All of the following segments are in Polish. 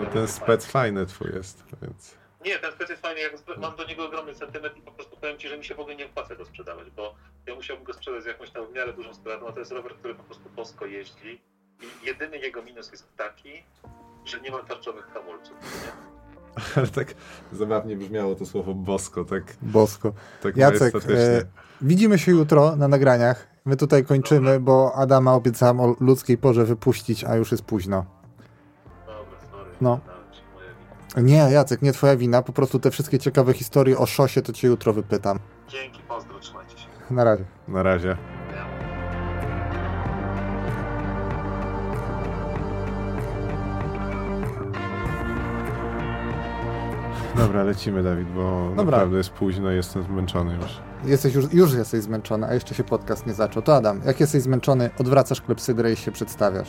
No ten spec fajny twój jest, więc... Nie, ten spec jest fajny, jak mam do niego ogromny sentyment i po prostu powiem Ci, że mi się w ogóle nie opłaca go sprzedawać, bo ja musiałbym go sprzedać z jakąś tam w miarę dużą sprawą, a to jest rower, który po prostu bosko jeździ i jedyny jego minus jest taki, że nie ma tarczowych hamulców, nie? Ale tak zabawnie brzmiało to słowo bosko, tak, Bosko. tak Jacek, e, widzimy się jutro na nagraniach. My tutaj kończymy, bo Adama obiecałem o ludzkiej porze wypuścić, a już jest późno. No. Nie, Jacek, nie twoja wina. Po prostu te wszystkie ciekawe historie o szosie to cię jutro wypytam. Dzięki, pozdro, trzymajcie się. Na razie. Na razie. Dobra, lecimy Dawid, bo Dobra. naprawdę jest późno i jestem zmęczony już. Jesteś już, już jesteś zmęczony, a jeszcze się podcast nie zaczął. To Adam, jak jesteś zmęczony, odwracasz klepsydrę i się przedstawiasz.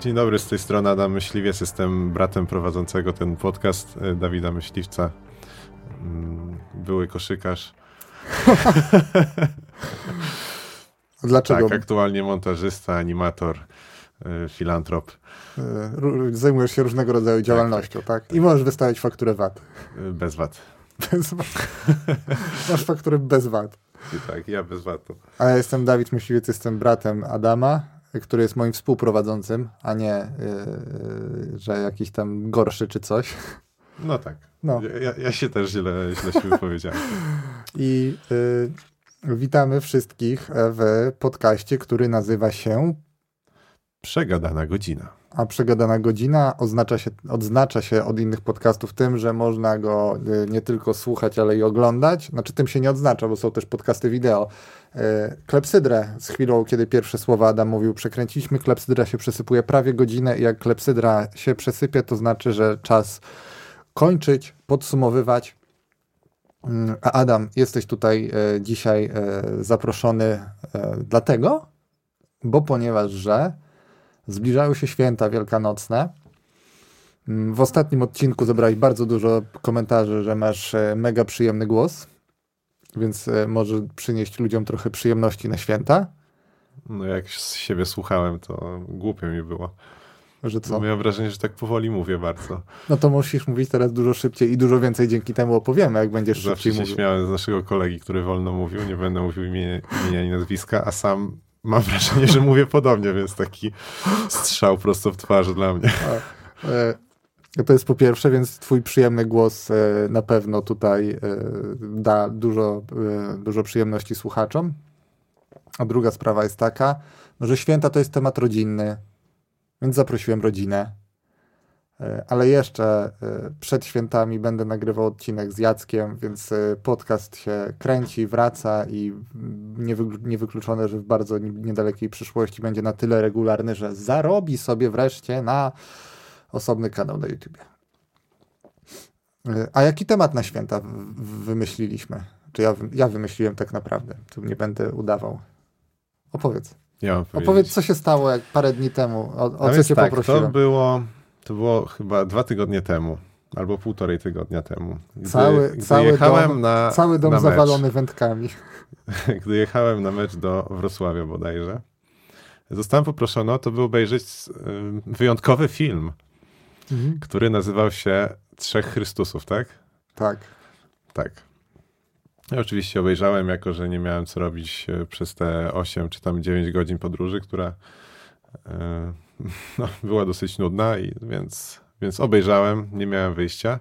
Dzień dobry, z tej strony Adam Myśliwiec, jestem bratem prowadzącego ten podcast, e, Dawida Myśliwca, Mm, były koszykarz, Dlaczego tak, aktualnie montażysta, animator, e, filantrop, ró- zajmujesz się różnego rodzaju działalnością, tak? I możesz wystawiać fakturę VAT. bez VAT. Bez VAT. Masz fakturę bez VAT. I tak, ja bez VAT-u. A ja jestem Dawid Myśliwiec, jestem bratem Adama, który jest moim współprowadzącym, a nie, yy, że jakiś tam gorszy czy coś. No tak, No. ja, ja- się też źle, źle się wypowiedziałem. I yy, witamy wszystkich w podcaście, który nazywa się Przegadana godzina. A przegadana godzina oznacza się, odznacza się od innych podcastów tym, że można go y, nie tylko słuchać, ale i oglądać. Znaczy tym się nie odznacza, bo są też podcasty wideo. Y, Klepsydrę z chwilą, kiedy pierwsze słowa Adam mówił, przekręciliśmy, klepsydra się przesypuje prawie godzinę i jak klepsydra się przesypie, to znaczy, że czas kończyć, podsumowywać. Mm, A Adam, jesteś tutaj y, dzisiaj y, zaproszony y, dlatego, bo ponieważ, że Zbliżają się święta wielkanocne. Mm, W ostatnim odcinku zebrałeś bardzo dużo komentarzy, że masz e, mega przyjemny głos, więc e, może przynieść ludziom trochę przyjemności na święta. No jak z siebie słuchałem, to głupio mi było. Że co? Miałem wrażenie, że tak powoli mówię bardzo. No to musisz mówić teraz dużo szybciej i dużo więcej dzięki temu opowiemy, jak będziesz Zawsze szybciej się mówił. śmiałem z naszego kolegi, który wolno mówił. Nie będę mówił imienia, imienia ani nazwiska, a sam mam wrażenie, że mówię podobnie, więc taki strzał prosto w twarz dla mnie. E, To jest po pierwsze, więc twój przyjemny głos e, na pewno tutaj e, da dużo, dużo przyjemności słuchaczom. A druga sprawa jest taka, że święta to jest temat rodzinny, więc zaprosiłem rodzinę. E, Ale jeszcze e, przed świętami będę nagrywał odcinek z Jackiem, więc e, podcast się kręci, wraca i niewy- niewykluczone, że w bardzo ni- niedalekiej przyszłości będzie na tyle regularny, że zarobi sobie wreszcie na osobny kanał na YouTubie. E, A jaki temat na święta wymyśliliśmy? Czy ja, ja wymyśliłem tak naprawdę? Tu nie będę udawał. Opowiedz. Ja. Opowiedz, co się stało jak parę dni temu. O, o co cię tak, poprosiłem? To było, to było chyba dwa tygodnie temu, albo półtorej tygodnia temu. Gdy, Cały- gdy cały jechałem dom- na, Cały dom na zawalony wędkami. Gdy jechałem na mecz do Wrocławia bodajże, zostałem poproszony, to by obejrzeć y, wyjątkowy film, Mhm. który nazywał się Trzech Chrystusów, tak? Tak. Tak. Ja oczywiście obejrzałem, jako że nie miałem co robić e, przez te 8 czy tam 9 godzin podróży, która e, no, była dosyć nudna, i, więc, więc obejrzałem, nie miałem wyjścia.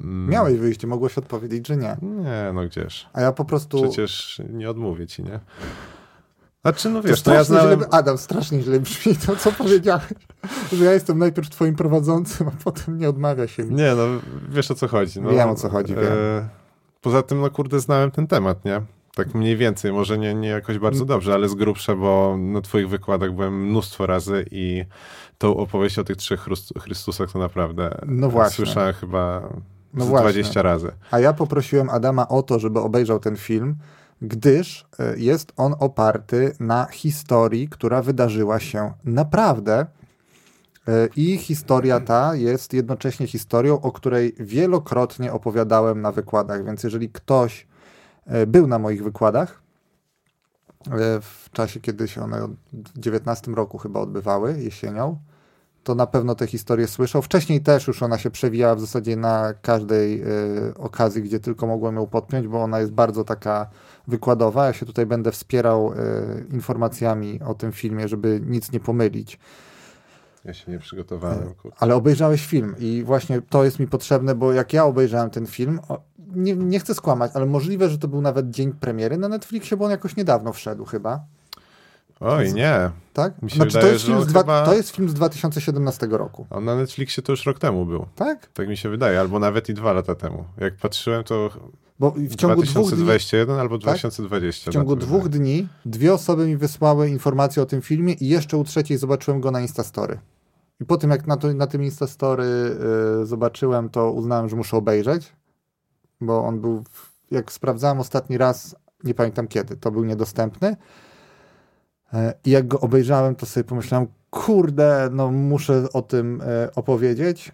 Mm, Miałeś wyjście, mogłeś odpowiedzieć, że nie. Nie, no gdzież. A ja po prostu... Przecież nie odmówię ci, nie? Znaczy, no To wiesz, no ja strasznie znałem... źle, Adam, strasznie źle brzmi to, co powiedziałeś. Że ja jestem najpierw twoim prowadzącym, a potem nie odmawia się mi. Nie, no wiesz o co chodzi. No, Wiem, o co chodzi, wiem. Poza tym, no kurde, znałem ten temat, nie? Tak mniej więcej, może nie, nie jakoś bardzo Mm. dobrze, ale z grubsza, bo na twoich wykładach byłem mnóstwo razy i tą opowieść o tych trzech Chrystusach to naprawdę No właśnie. słyszałem chyba No z właśnie. 20 razy. A ja poprosiłem Adama o to, żeby obejrzał ten film, gdyż e, jest on oparty na historii, która wydarzyła się naprawdę. E, I historia ta jest jednocześnie historią, o której wielokrotnie opowiadałem na wykładach. Więc jeżeli ktoś był na moich wykładach, e, w czasie, kiedy się one w 19 roku chyba odbywały, jesienią, to na pewno tę historię słyszał. Wcześniej też już ona się przewijała w zasadzie na każdej y, okazji, gdzie tylko mogłem ją podpiąć, bo ona jest bardzo taka wykładowa. Ja się tutaj będę wspierał y, informacjami o tym filmie, żeby nic nie pomylić. Ja się nie przygotowałem. Ale obejrzałeś film i właśnie to jest mi potrzebne, bo jak ja obejrzałem ten film, nie, nie chcę skłamać, ale możliwe, że to był nawet dzień premiery na Netflixie, bo on jakoś niedawno wszedł chyba. Oj, nie. Tak? Mi się Znaczy, to, wydaje, jest że film z dwa, chyba- to jest film z 2017 roku. On na Netflixie to już rok temu był. Tak? Tak mi się wydaje, albo nawet i dwa lata temu. Jak patrzyłem, to Bo w ciągu dwóch dni, 2021 albo 2020. w ciągu na to dwóch wydaje. dni dwie osoby mi wysłały informacje o tym filmie i jeszcze u trzeciej zobaczyłem go na Instastory. I po tym, jak na, to, na tym Instastory y, zobaczyłem, to uznałem, że muszę obejrzeć, bo on był, jak sprawdzałem ostatni raz, nie pamiętam kiedy, to był niedostępny. E, I jak go obejrzałem, to sobie pomyślałem, kurde, no muszę o tym e, opowiedzieć.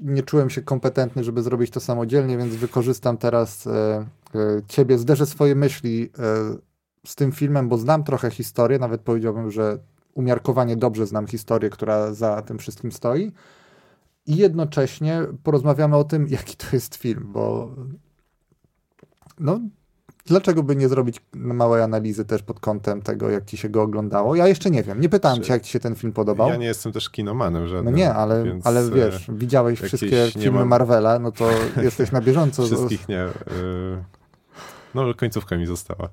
Nie czułem się kompetentny, żeby zrobić to samodzielnie, więc wykorzystam teraz e, ciebie, zderzę swoje myśli z tym filmem, bo znam trochę historię, nawet powiedziałbym, że umiarkowanie dobrze znam historię, która za tym wszystkim stoi. I jednocześnie porozmawiamy o tym, jaki to jest film, bo no, dlaczego by nie zrobić małej analizy też pod kątem tego, jak ci się go oglądało? Ja jeszcze nie wiem. Nie pytałem Czy- cię, jak ci się ten film podobał. Ja nie jestem też kinomanem no żadnym. nie, ale, ale e, wiesz, widziałeś wszystkie filmy mam- Marvela, no to jesteś na bieżąco. Wszystkich nie. y, No, końcówka mi została.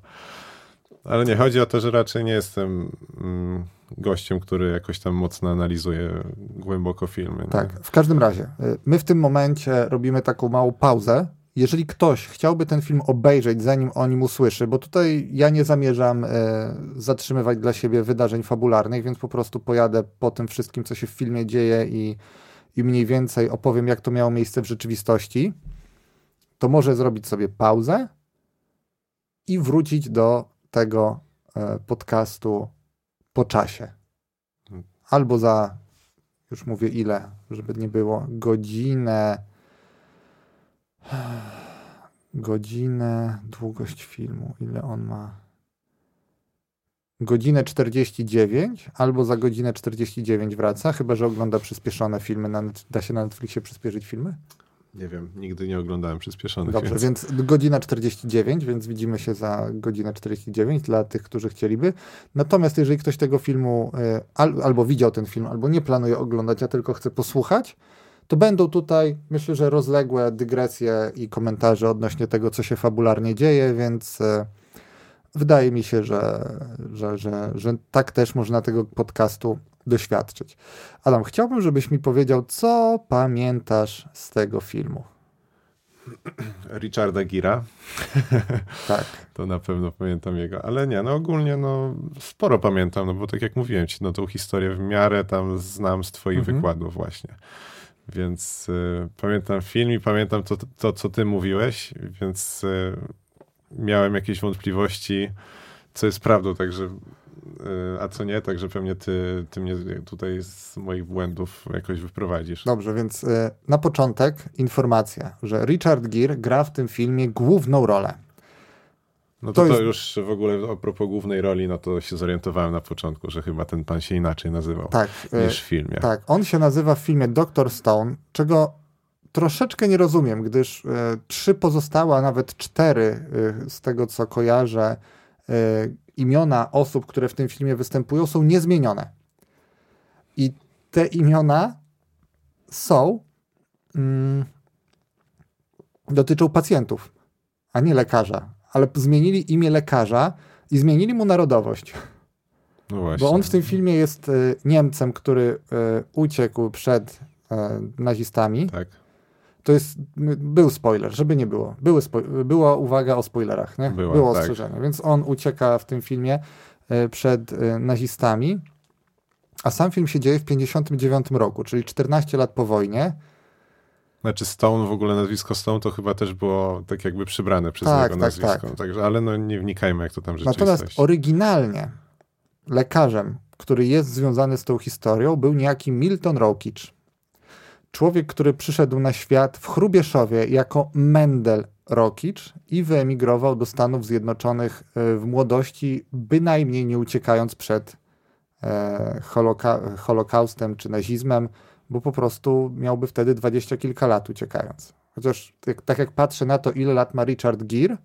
Ale nie, chodzi o to, że raczej nie jestem mm, gościem, który jakoś tam mocno analizuje głęboko filmy. nie? Tak, w każdym razie, y, my w tym momencie robimy taką małą pauzę. Jeżeli ktoś chciałby ten film obejrzeć, zanim o nim usłyszy, bo tutaj ja nie zamierzam y, zatrzymywać dla siebie wydarzeń fabularnych, więc po prostu pojadę po tym wszystkim, co się w filmie dzieje i, i mniej więcej opowiem, jak to miało miejsce w rzeczywistości, to może zrobić sobie pauzę i wrócić do tego e, podcastu po czasie. Albo za, już mówię ile, żeby nie było, godzinę, godzinę, długość filmu, ile on ma? Godzinę 49, albo za godzinę 49 wraca, chyba że ogląda przyspieszone filmy. Na, da się na Netflixie przyspieszyć filmy? Nie wiem, nigdy nie oglądałem przyspieszonych. Dobrze, więc... więc godzina 49, więc widzimy się za godzinę 49 dla tych, którzy chcieliby. Natomiast jeżeli ktoś tego filmu y, al, albo widział ten film, albo nie planuje oglądać, a tylko chce posłuchać, to będą tutaj, myślę, że rozległe dygresje i komentarze odnośnie tego, co się fabularnie dzieje, więc y, wydaje mi się, że, że, że, że tak też można tego podcastu doświadczyć. Adam, chciałbym, żebyś mi powiedział, co pamiętasz z tego filmu. Richarda Gira, Tak. to na pewno pamiętam jego, ale nie, no ogólnie no sporo pamiętam, no bo tak jak mówiłem ci, no tą historię w miarę tam znam z twoich Mhm. wykładów właśnie. Więc y, pamiętam film i pamiętam to, to, co ty mówiłeś, więc y, miałem jakieś wątpliwości, co jest prawdą, także a co nie, także pewnie ty, ty mnie tutaj z moich błędów jakoś wyprowadzisz. Dobrze, więc y, na początek informacja, że Richard Gere gra w tym filmie główną rolę. No To to, to, jest- już w ogóle a propos głównej roli, no to się zorientowałem na początku, że chyba ten pan się inaczej nazywał Tak, y, niż w filmie. tak. On się nazywa w filmie Dr. Stone, czego troszeczkę nie rozumiem, gdyż y, trzy pozostałe, a nawet cztery y, z tego, co kojarzę, y, imiona osób, które w tym filmie występują, są niezmienione. I te imiona są, mm, dotyczą pacjentów, a nie lekarza. Ale zmienili imię lekarza i zmienili mu narodowość. No właśnie. Bo on w tym filmie jest y, Niemcem, który y, uciekł przed y, nazistami. Tak. To jest, był spoiler, żeby nie było. Były była uwaga o spoilerach, nie? Była, było tak. ostrzeżenie. Więc on ucieka w tym filmie y, przed y, nazistami, a sam film się dzieje w 59 roku, czyli 14 lat po wojnie. Znaczy Stone, w ogóle nazwisko Stone to chyba też było tak jakby przybrane przez Tak, niego tak, nazwisko. tak. Także, ale no nie wnikajmy, jak to tam rzeczywistość. Natomiast oryginalnie lekarzem, który jest związany z tą historią, był niejaki Milton Rokicz. Człowiek, który przyszedł na świat w Chrubieszowie jako Mendel Rokicz i wyemigrował do Stanów Zjednoczonych y, w młodości, bynajmniej nie uciekając przed e, holoka- Holokaustem czy nazizmem, bo po prostu miałby wtedy dwadzieścia kilka lat uciekając. Chociaż tak, tak jak patrzę na to, ile lat ma Richard Gere,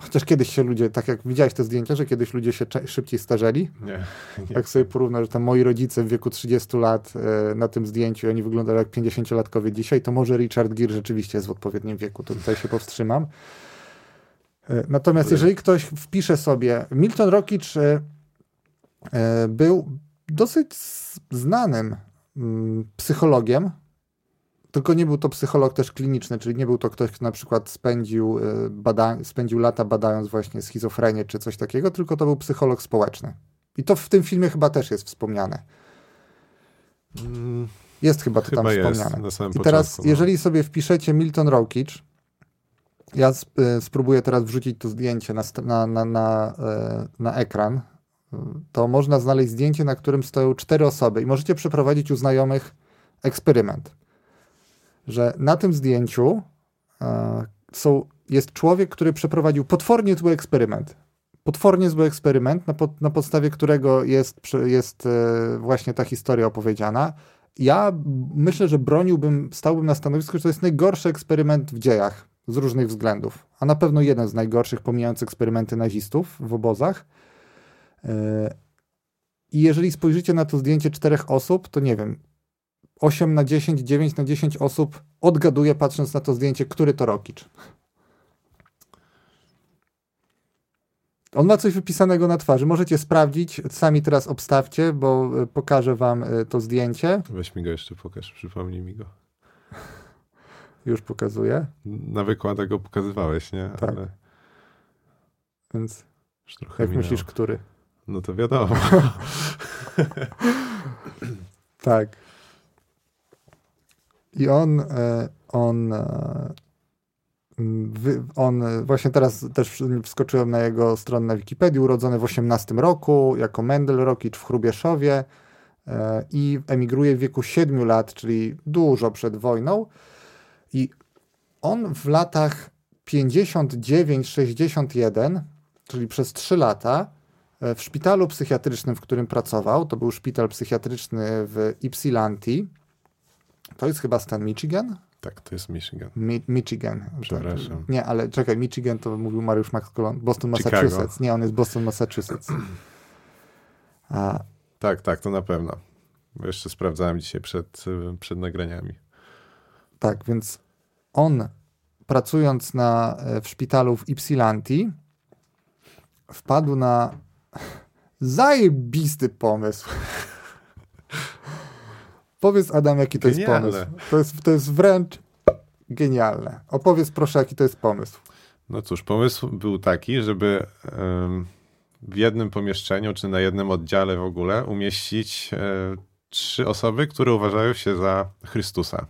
chociaż kiedyś się ludzie, tak jak widziałeś te zdjęcia, że kiedyś ludzie się szybciej starzeli, Nie, nie. jak sobie porównasz, że tam moi rodzice w wieku 30 lat e, na tym zdjęciu, oni wyglądają jak 50-latkowie dzisiaj, to może Richard Gere rzeczywiście jest w odpowiednim wieku, to tutaj się powstrzymam. E, Natomiast jeżeli ktoś wpisze sobie, Milton Rockich e, e, był dosyć znanym mm, psychologiem, tylko nie był to psycholog też kliniczny, czyli nie był to ktoś, kto na przykład spędził, e, bada, spędził lata badając właśnie schizofrenię czy coś takiego, tylko to był psycholog społeczny. I to w tym filmie chyba też jest wspomniane. Mm, Jest chyba to tam Chyba jest wspomniane. I teraz, początku. no. jeżeli sobie wpiszecie Milton Rockich, ja y, spróbuję teraz wrzucić to zdjęcie na, na, na, na, e, na ekran, y, to można znaleźć zdjęcie, na którym stoją cztery osoby i możecie przeprowadzić u znajomych eksperyment. Że na tym zdjęciu e, są, jest człowiek, który przeprowadził potwornie zły eksperyment. Potwornie zły eksperyment, na, pod, na podstawie którego jest, jest e, właśnie ta historia opowiedziana. Ja myślę, że broniłbym, stałbym na stanowisku, że to jest najgorszy eksperyment w dziejach z różnych względów. A na pewno jeden z najgorszych, pomijając eksperymenty nazistów w obozach. Yy, I jeżeli spojrzycie na to zdjęcie czterech osób, to nie wiem, 8 na 10, 9 na 10 osób odgaduje, patrząc na to zdjęcie, który to Rokicz. On ma coś wypisanego na twarzy. Możecie sprawdzić. Sami teraz obstawcie, bo y, pokażę wam y, to zdjęcie. Weź mi go jeszcze pokaż, przypomnij mi go. Już pokazuję. Na wykładach go pokazywałeś, nie? Tak. Ale Więc jak minęło. myślisz, który? No to wiadomo. Tak. I on, e, on, e, on e, właśnie teraz też wskoczyłem na jego stronę na Wikipedii, urodzony w 18 roku, jako Mendel Rokicz w Chrubieszowie i emigruje w wieku 7 lat, czyli dużo przed wojną. I on w latach 59-61, czyli przez 3 lata, w szpitalu psychiatrycznym, w którym pracował, to był szpital psychiatryczny w Ypsilanti. To jest chyba stan Michigan? tak, to jest Michigan. Mi Michigan. Przepraszam. Tak. Nie, ale czekaj, Michigan to mówił Mariusz Max Kolon. Boston, Chicago. Massachusetts. Nie, on jest Boston, Massachusetts. A, Tak, tak, to na pewno. Jeszcze sprawdzałem dzisiaj przed, przed nagraniami. tak, więc on pracując na, e, w szpitalu w Ypsilanti wpadł na zajebisty pomysł. Powiedz Adam, jaki to jest Genialne. pomysł. To jest, to jest wręcz genialne. Opowiedz proszę, jaki to jest pomysł. No cóż, pomysł był taki, żeby w jednym pomieszczeniu, czy na jednym oddziale w ogóle umieścić e, trzy osoby, które uważają się za Chrystusa.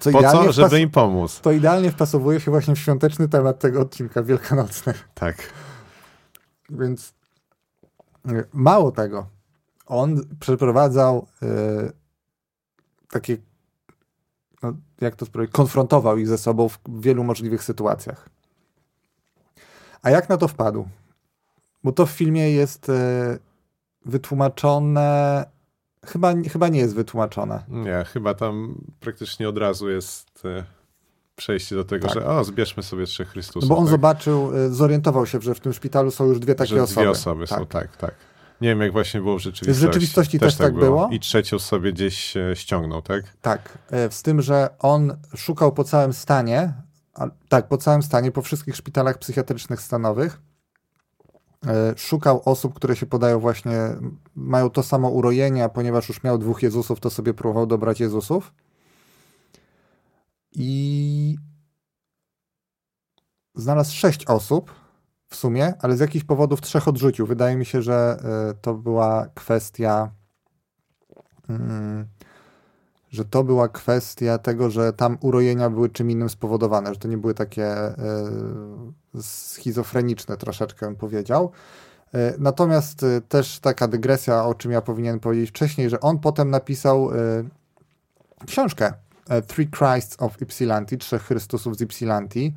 Co Po co? Żeby im pomóc. To idealnie wpasowuje się właśnie w świąteczny temat tego odcinka wielkanocny. Tak. Więc y, mało tego, on przeprowadzał y, takie, no, jak to sprawdzić, konfrontował ich ze sobą w wielu możliwych sytuacjach. A jak na to wpadł? Bo to w filmie jest y, wytłumaczone, chyba, chyba nie jest wytłumaczone. Nie, chyba tam praktycznie od razu jest e, przejście do tego, Tak. że o, zbierzmy sobie trzech Chrystusów. No bo on tak? zobaczył, y, zorientował się, że w tym szpitalu są już dwie takie że osoby. dwie osoby są, tak, tak. Nie wiem, jak właśnie było w rzeczywistości. W rzeczywistości też tak było? I trzecią sobie gdzieś e, ściągnął, tak? Tak, e, z tym, że on szukał po całym stanie, a, tak, po całym stanie, po wszystkich szpitalach psychiatrycznych stanowych. e, Szukał osób, które się podają właśnie, mają to samo urojenie, a ponieważ już miał dwóch Jezusów, to sobie próbował dobrać Jezusów. I znalazł sześć osób w sumie, ale z jakichś powodów trzech odrzucił. Wydaje mi się, że e, to była kwestia. mm, że to była kwestia tego, że tam urojenia były czym innym spowodowane, że to nie były takie e, schizofreniczne troszeczkę, bym powiedział. E, natomiast też taka dygresja, o czym ja powinienem powiedzieć wcześniej, że on potem napisał książkę Three Christs of Ypsilanti, Trzech Chrystusów z Ypsilanti,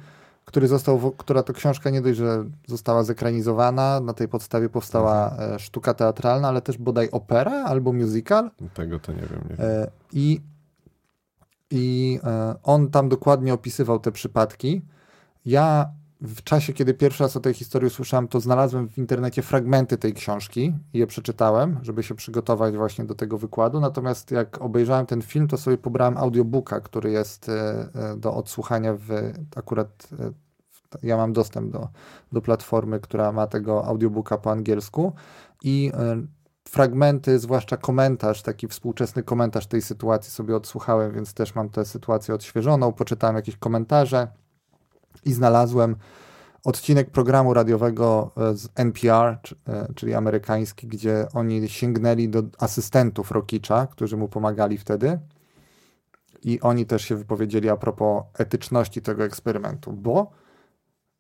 który został, która to książka nie dość, że została zekranizowana, na tej podstawie powstała e, sztuka teatralna, ale też bodaj opera albo musical. Tego to nie wiem. Nie wiem. I, i e, on tam dokładnie opisywał te przypadki. Ja w czasie, kiedy pierwszy raz o tej historii usłyszałem, to znalazłem w internecie fragmenty tej książki i je przeczytałem, żeby się przygotować właśnie do tego wykładu. Natomiast jak obejrzałem ten film, to sobie pobrałem audiobooka, który jest e, e, do odsłuchania w akurat e, ja mam dostęp do, do platformy, która ma tego audiobooka po angielsku. I fragmenty, zwłaszcza komentarz, taki współczesny komentarz tej sytuacji sobie odsłuchałem, więc też mam tę sytuację odświeżoną, poczytałem jakieś komentarze i znalazłem odcinek programu radiowego e, z NPR, e, czyli amerykański, gdzie oni sięgnęli do asystentów Rokicza, którzy mu pomagali wtedy. I oni też się wypowiedzieli a propos etyczności tego eksperymentu, bo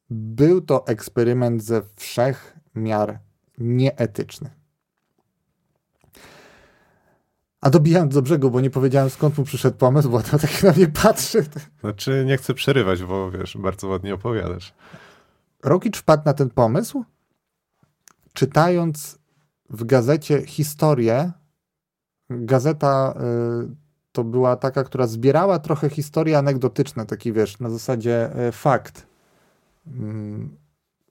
był to eksperyment ze wszech miar nieetyczny. A dobijając do brzegu, bo nie powiedziałem skąd mu przyszedł pomysł, bo to tak na mnie patrzy. Znaczy, nie chcę przerywać, bo wiesz, bardzo ładnie opowiadasz. Rokicz wpadł na ten pomysł, czytając w gazecie historię. Gazeta y, to była taka, która zbierała trochę historie anegdotyczne, taki wiesz, na zasadzie y, fakt. Mm,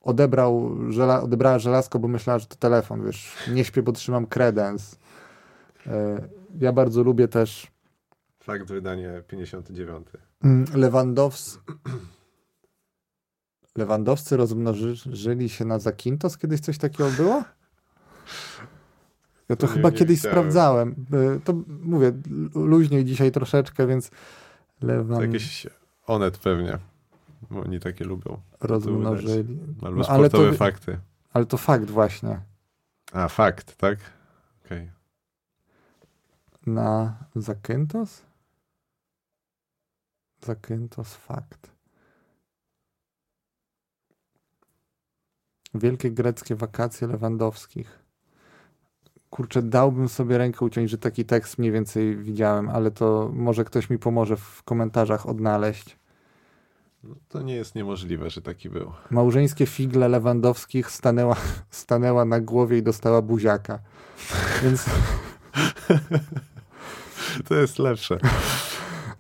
Odebrał, żela, odebrała żelazko, bo myślała, że to telefon, wiesz, nie śpię, bo trzymam kredens. Ja bardzo lubię też Fakt, wydanie 59. Mm, Lewandows... Lewandowscy rozmnożyli się na Zakintos? Kiedyś coś takiego było? Ja to Nie, chyba kiedyś widziałem. sprawdzałem. Y, To mówię, lu- luźniej dzisiaj troszeczkę, więc To Lewan jakieś Onet pewnie, bo oni takie lubią. rozmnożyli. Albo No, ale to fakty. Ale to fakt właśnie. A, fakt, tak? Okej. Na Zakynthos? Zakynthos fakt. Wielkie greckie wakacje Lewandowskich. Kurczę, dałbym sobie rękę uciąć, że taki tekst mniej więcej widziałem, ale to może ktoś mi pomoże w komentarzach odnaleźć. No, to nie jest niemożliwe, że taki był. Małżeńskie figle Lewandowskich stanęła, stanęła na głowie i dostała buziaka. Więc To jest lepsze.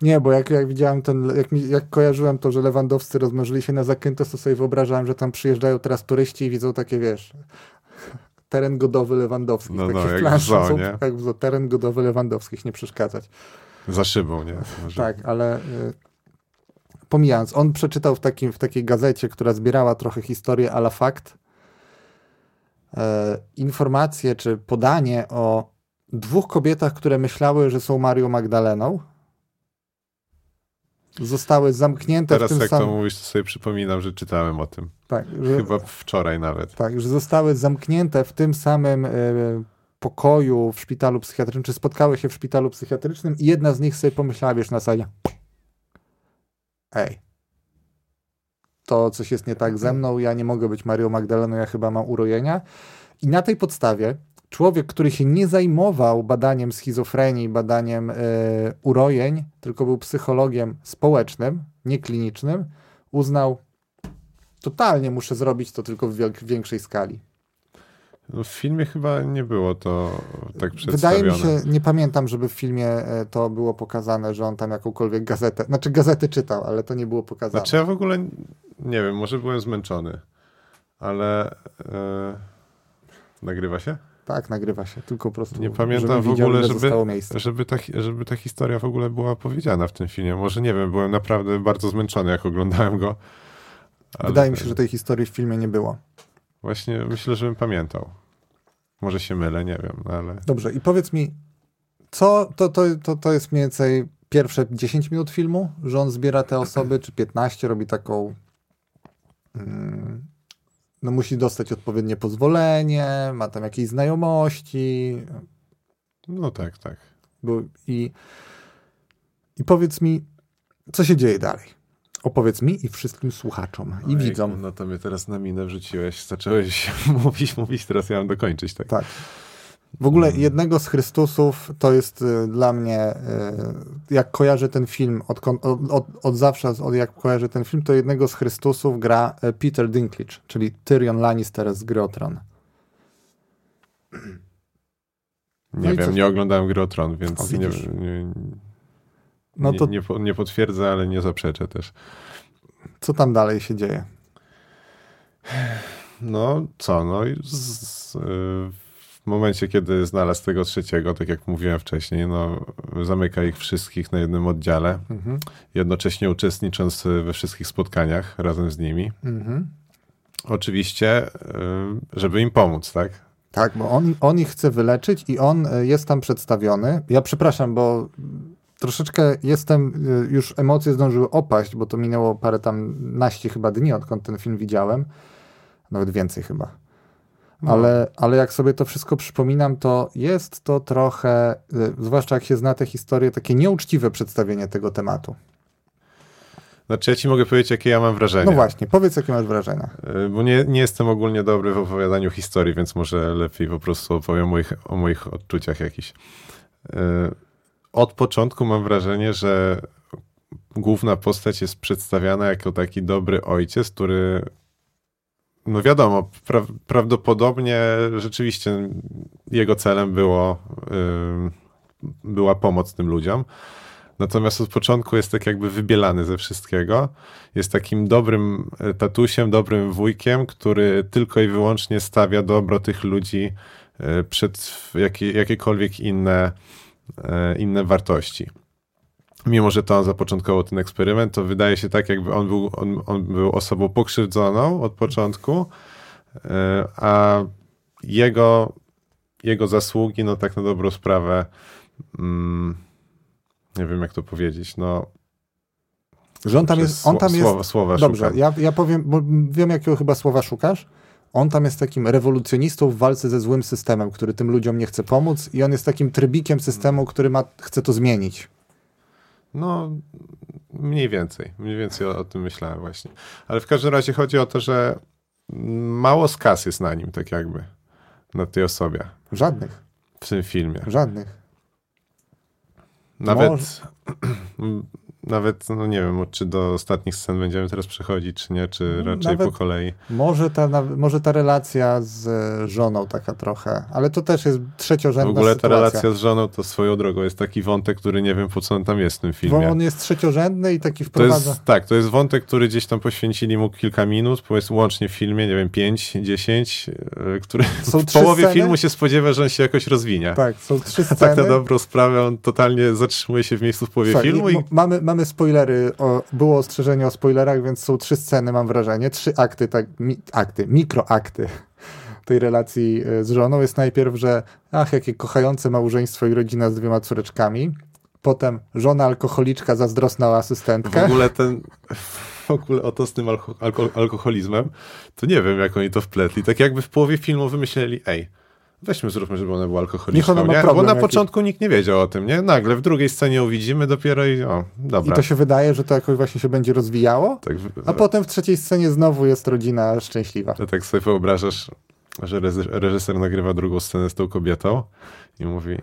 Nie, bo jak, jak widziałem ten, jak, mi, jak kojarzyłem to, że Lewandowscy rozmnożyli się na Zakynthos, to sobie wyobrażałem, że tam przyjeżdżają teraz turyści i widzą takie, wiesz, teren godowy Lewandowskich. No, takie no, jak w plansze zoo, są, nie? Jak zoo, teren godowy Lewandowskich, nie przeszkadzać. Za szybą, nie? Może. Tak, ale y, pomijając, on przeczytał w, takim, w takiej gazecie, która zbierała trochę historię a la fakt, informacje czy podanie o dwóch kobietach, które myślały, że są Marią Magdaleną. Zostały zamknięte Teraz w tym jak to samym. mówisz, to sobie przypominam, że czytałem o tym. Tak, że, Chyba wczoraj nawet. tak, że zostały zamknięte w tym samym e, pokoju w szpitalu psychiatrycznym, czy spotkały się w szpitalu psychiatrycznym i jedna z nich sobie pomyślała, wiesz, na sali, ej, to coś jest nie tak ze mną, ja nie mogę być Marią Magdaleną, ja chyba mam urojenia. I na tej podstawie człowiek, który się nie zajmował badaniem schizofrenii, badaniem e, urojeń, tylko był psychologiem społecznym, nie klinicznym, uznał, totalnie muszę zrobić to tylko w większej skali. No, w filmie chyba nie było to tak Wydaje przedstawione. mi się, nie pamiętam, żeby w filmie e, to było pokazane, że on tam jakąkolwiek gazetę, znaczy gazety czytał, ale to nie było pokazane. Znaczy ja w ogóle nie wiem, może byłem zmęczony, ale e, nagrywa się? Tak, nagrywa się, tylko po prostu. Nie pamiętam w ogóle, żeby, żeby, ta, żeby ta historia w ogóle była opowiedziana w tym filmie. Może nie wiem, byłem naprawdę bardzo zmęczony, jak oglądałem go. ale Wydaje mi się, że tej historii w filmie nie było. Właśnie myślę, że bym pamiętał. Może się mylę, nie wiem, no ale Dobrze, i powiedz mi, co to, to, to, to jest mniej więcej pierwsze 10 minut filmu, że on zbiera te osoby, czy 15, robi taką. No, musi dostać odpowiednie pozwolenie, ma tam jakieś znajomości, no tak, tak. Bo i, I powiedz mi, co się dzieje dalej? Opowiedz mi i wszystkim słuchaczom i Ojejku, widzom. No to mnie teraz na minę wrzuciłeś. Zacząłeś mówić, mówić, teraz ja mam dokończyć, tak? Tak. W ogóle Mm. jednego z Chrystusów to jest y, dla mnie, y, jak kojarzę ten film, od, od, od, zawsze, od jak kojarzę ten film, to jednego z Chrystusów gra y, Peter Dinklage, czyli Tyrion Lannister z Gry Tron. Nie No wiem, nie oglądałem Gry Tron, więc O, nie, nie, No to nie, nie potwierdzę, ale nie zaprzeczę też. co tam dalej się dzieje? No co, no z, z, w momencie, kiedy znalazł tego trzeciego, tak jak mówiłem wcześniej, no zamyka ich wszystkich na jednym oddziale, Mhm. jednocześnie uczestnicząc we wszystkich spotkaniach razem z nimi. Mhm. Oczywiście, y, żeby im pomóc, tak? Tak, bo on, on ich chce wyleczyć i on y, jest tam przedstawiony. Ja przepraszam, bo troszeczkę jestem, y, już emocje zdążyły opaść, bo to minęło parę tam naście chyba dni, odkąd ten film widziałem. Nawet więcej chyba. No. Ale, ale jak sobie to wszystko przypominam, to jest to trochę, y, zwłaszcza jak się zna tę historię, takie nieuczciwe przedstawienie tego tematu. Znaczy ja ci mogę powiedzieć, jakie ja mam wrażenie. No właśnie, powiedz, jakie masz wrażenia. Y, Bo nie, nie jestem ogólnie dobry w opowiadaniu historii, więc może lepiej po prostu opowiem o moich, o moich odczuciach jakichś. Y, Od początku mam wrażenie, że główna postać jest przedstawiana jako taki dobry ojciec, który no wiadomo, pra, prawdopodobnie rzeczywiście jego celem było y, była pomoc tym ludziom. Natomiast od początku jest tak jakby wybielany ze wszystkiego. Jest takim dobrym e, tatusiem, dobrym wujkiem, który tylko i wyłącznie stawia dobro tych ludzi e, przed jakie, jakiekolwiek inne, e, inne wartości. Mimo, że to on zapoczątkował ten eksperyment, to wydaje się tak, jakby on był, on, on był osobą pokrzywdzoną od początku, e, a jego, jego zasługi, no tak na dobrą sprawę, mm, nie wiem jak to powiedzieć, no Że on tam jest, on tam jest słowa, słowa Dobrze, szukam. ja, ja powiem, bo wiem, jakiego chyba słowa szukasz. On tam jest takim rewolucjonistą w walce ze złym systemem, który tym ludziom nie chce pomóc, i on jest takim trybikiem systemu, który ma, chce to zmienić. No, mniej więcej. Mniej więcej o, o tym myślałem właśnie. Ale w każdym razie chodzi o to, że mało skas jest na nim, tak jakby. Na tej osobie. Żadnych, W tym filmie. żadnych. Nawet, nawet, no nie wiem, czy do ostatnich scen będziemy teraz przechodzić, czy nie, czy raczej nawet- po kolei. Może ta, może ta relacja z e, żoną taka trochę, ale to też jest W trzeciorzędna ogóle ta sytuacja. relacja z żoną to swoją drogą jest taki wątek, który nie wiem po co on tam jest w tym Bo filmie. on jest trzeciorzędny i taki To wprowadza... jest, tak, to jest wątek, który gdzieś tam poświęcili mu kilka minut, powiedzmy łącznie w filmie, nie wiem, 5, 10, yy, który Są w połowie sceny? filmu się spodziewa, że on się jakoś rozwinie. Tak, są trzy tak sceny. na dobrą sprawę on totalnie zatrzymuje się w miejscu w połowie filmu i i m- mamy, mamy spoilery, o, było ostrzeżenie o spoilerach, więc są trzy sceny, mam wrażenie, trzy akty, tak, mi, akty, mikroakty tej relacji e, z żoną. Jest najpierw, że ach, jakie kochające małżeństwo i rodzina z dwiema córeczkami. Potem żona alkoholiczka zazdrosna o w asystentkę. ogóle ten w ogóle o to z tym alko, alko, alkoholizmem, to nie wiem jak oni to wpletli. Tak jakby w połowie filmu wymyśleli, ej, weźmy zróbmy, żeby ona była Niech alkoholiczką, ona ma nie? Bo problem na jakiś. początku nikt nie wiedział o tym, nie? Nagle w drugiej scenie ją widzimy dopiero i o, I dobra. to się wydaje, że to jakoś właśnie się będzie rozwijało, tak, a potem w trzeciej scenie znowu jest rodzina szczęśliwa. To tak sobie wyobrażasz, że reżyser nagrywa drugą scenę z tą kobietą i mówi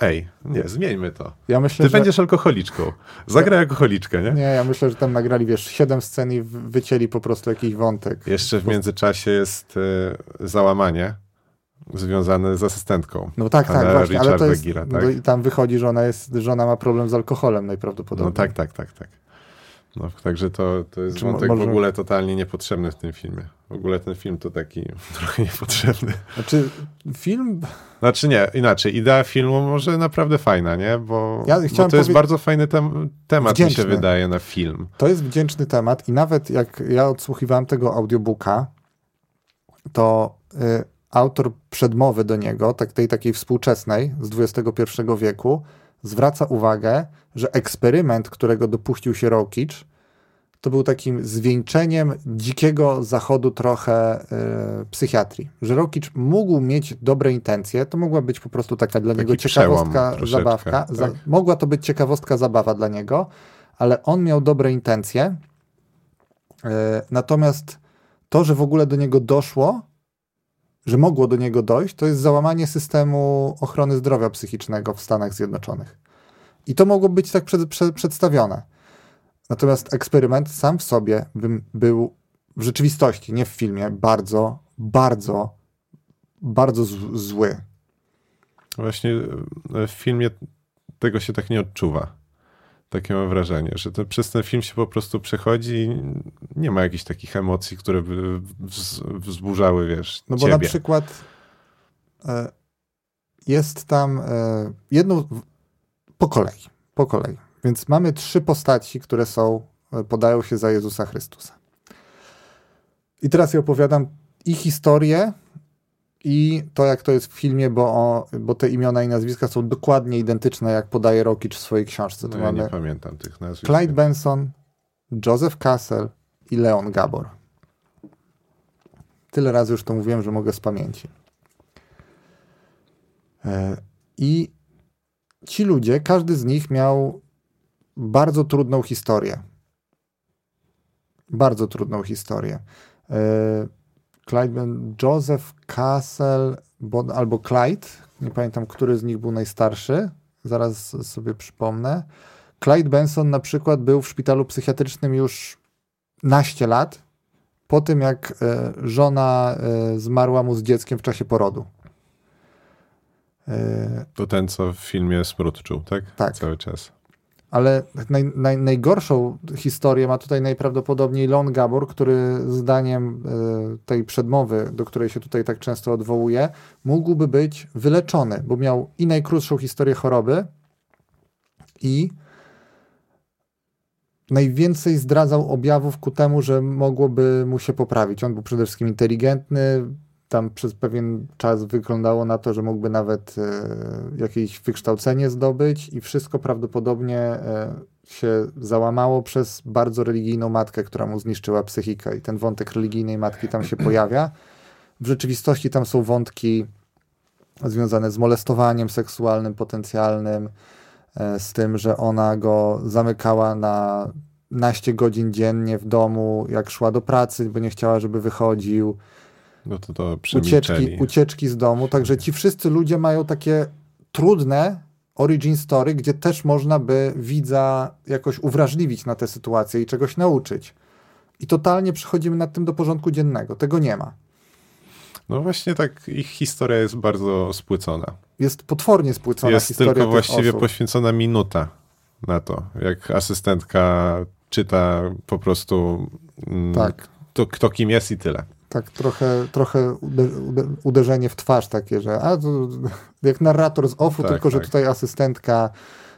ej, nie, zmieńmy to. Ja myślę, Ty że... będziesz alkoholiczką. Zagraj alkoholiczkę, nie? Nie, ja myślę, że tam nagrali, wiesz, siedem scen i wycięli po prostu jakiś wątek. Jeszcze w międzyczasie jest e, załamanie związane z asystentką. No tak, tak, właśnie, ale to Richarda jest, Gira, no tak? i tam wychodzi, że ona jest, że ona ma problem z alkoholem najprawdopodobniej. No tak, tak, tak, tak. No, także to, to jest Czy wątek może- w ogóle totalnie niepotrzebny w tym filmie. W ogóle ten film to taki trochę niepotrzebny. Znaczy, film, Znaczy nie, inaczej. Idea filmu może naprawdę fajna, nie? Bo, Ja bo to jest powie- bardzo fajny tem temat, mi Wdzięczny. się wydaje, na film. to jest wdzięczny temat i nawet jak ja odsłuchiwałem tego audiobooka, to y, autor przedmowy do niego, tak, tej takiej współczesnej z XXI wieku, zwraca uwagę, że eksperyment, którego dopuścił się Rokicz, to był takim zwieńczeniem dzikiego zachodu trochę y, psychiatrii. Że Rokicz mógł mieć dobre intencje, to mogła być po prostu taka dla Taki niego ciekawostka, zabawka. Za, tak. mogła to być ciekawostka, zabawa dla niego, ale on miał dobre intencje. y, natomiast to, że w ogóle do niego doszło, że mogło do niego dojść, to jest załamanie systemu ochrony zdrowia psychicznego w Stanach Zjednoczonych. I to mogło być tak przed, przed, przedstawione. Natomiast eksperyment sam w sobie był w rzeczywistości, nie w filmie, bardzo, bardzo, bardzo zły. Właśnie e, w filmie tego się tak nie odczuwa. Takie mam wrażenie, że to, przez ten film się po prostu przechodzi i nie ma jakichś takich emocji, które by wz, wzburzały, wiesz, No bo ciebie. na przykład e, jest tam e, jedno po kolei, po kolei. Więc mamy trzy postaci, które są, e, podają się za Jezusa Chrystusa. I teraz ja opowiadam ich historię i to, jak to jest w filmie, bo, o, bo te imiona i nazwiska są dokładnie identyczne, jak podaje Rokicz w swojej książce. No to ja mamy nie pamiętam tych nazwisk. Clyde Benson, Joseph Castle i Leon Gabor. Tyle razy już to mówiłem, że mogę z pamięci. E, I ci ludzie, każdy z nich miał bardzo trudną historię. Bardzo trudną historię. Clyde, Joseph Castle bo, albo Clyde, nie pamiętam, który z nich był najstarszy, zaraz sobie przypomnę. Clyde Benson na przykład był w szpitalu psychiatrycznym już naście lat, po tym jak e, żona e, zmarła mu z dzieckiem w czasie porodu. E, To ten, co w filmie Smród czuł, tak? Tak. Cały czas. Ale naj, naj, najgorszą historię ma tutaj najprawdopodobniej Lon Gabor, który zdaniem e, tej przedmowy, do której się tutaj tak często odwołuje, mógłby być wyleczony, bo miał i najkrótszą historię choroby, i najwięcej zdradzał objawów ku temu, że mogłoby mu się poprawić. On był przede wszystkim inteligentny, tam przez pewien czas wyglądało na to, że mógłby nawet e, jakieś wykształcenie zdobyć i wszystko prawdopodobnie e, się załamało przez bardzo religijną matkę, która mu zniszczyła psychikę i ten wątek religijnej matki tam się pojawia. W rzeczywistości tam są wątki związane z molestowaniem seksualnym potencjalnym, e, z tym, że ona go zamykała na naście godzin dziennie w domu, jak szła do pracy, bo nie chciała, żeby wychodził No to to ucieczki, ucieczki z domu. Także ci wszyscy ludzie mają takie trudne origin story, gdzie też można by widza jakoś uwrażliwić na tę sytuację i czegoś nauczyć. I totalnie przechodzimy nad tym do porządku dziennego. Tego nie ma. No właśnie tak, ich historia jest bardzo spłycona. Jest potwornie spłycona jest historia tylko właściwie osób. poświęcona minuta na to, jak asystentka czyta po prostu mm, Tak, to, kto kim jest i tyle. Tak trochę, trochę ude, ude, uderzenie w twarz takie, że a, to, jak narrator z OFU, Tak, tylko że tak. tutaj asystentka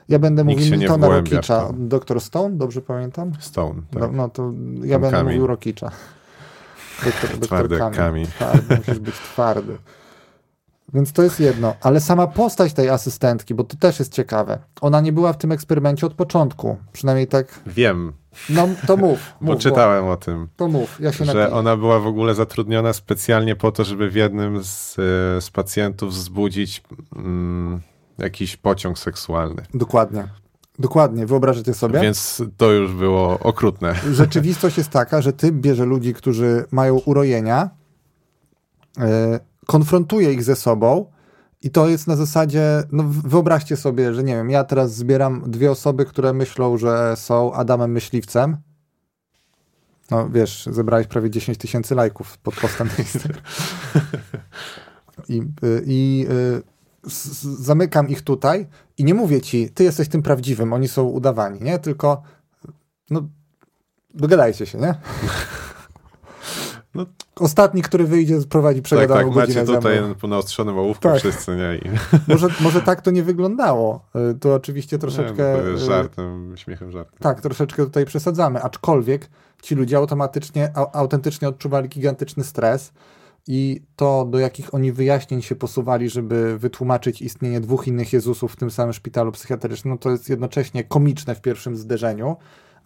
ja będę Nikt mówił w Rokicza. to. Doktor Stone, dobrze pamiętam? Stone, tak. No, no to ja Tam będę kamień. mówił Rokicza. Doktor, doktor Twardy kamień. Twardy, musisz być twardy. Więc to jest jedno. Ale sama postać tej asystentki, bo to też jest ciekawe. Ona nie była w tym eksperymencie od początku. Przynajmniej tak. Wiem, No to mów. bo mów czytałem o tym, To mów. Ja się że napiję. ona była w ogóle zatrudniona specjalnie po to, żeby w jednym z, e, z pacjentów wzbudzić mm, jakiś pociąg seksualny. Dokładnie. Dokładnie. Wyobrażacie sobie? Więc to już było okrutne. Rzeczywistość jest taka, że ty bierze ludzi, którzy mają urojenia, e, konfrontuje ich ze sobą i to jest na zasadzie, no wyobraźcie sobie, że nie wiem, ja teraz zbieram dwie osoby, które myślą, że są Adamem Myśliwcem. No wiesz, zebrałeś prawie 10 tysięcy lajków pod postem. I, y, i y, z- zamykam ich tutaj i nie mówię ci, ty jesteś tym prawdziwym, oni są udawani, nie? Tylko no, dogadajcie się, nie? No. Ostatni, który wyjdzie, prowadzi Tak, przegadaną tak, godzinę macie tutaj po naostrzonym ołówku Tak. wszyscy, nie? I, Może, może tak to nie wyglądało. Y, To oczywiście troszeczkę... nie, to jest y, żartem, śmiechem żartem. Tak, troszeczkę tutaj przesadzamy, aczkolwiek ci ludzie automatycznie, au- autentycznie odczuwali gigantyczny stres i to, do jakich oni wyjaśnień się posuwali, żeby wytłumaczyć istnienie dwóch innych Jezusów w tym samym szpitalu psychiatrycznym, no to jest jednocześnie komiczne w pierwszym zderzeniu,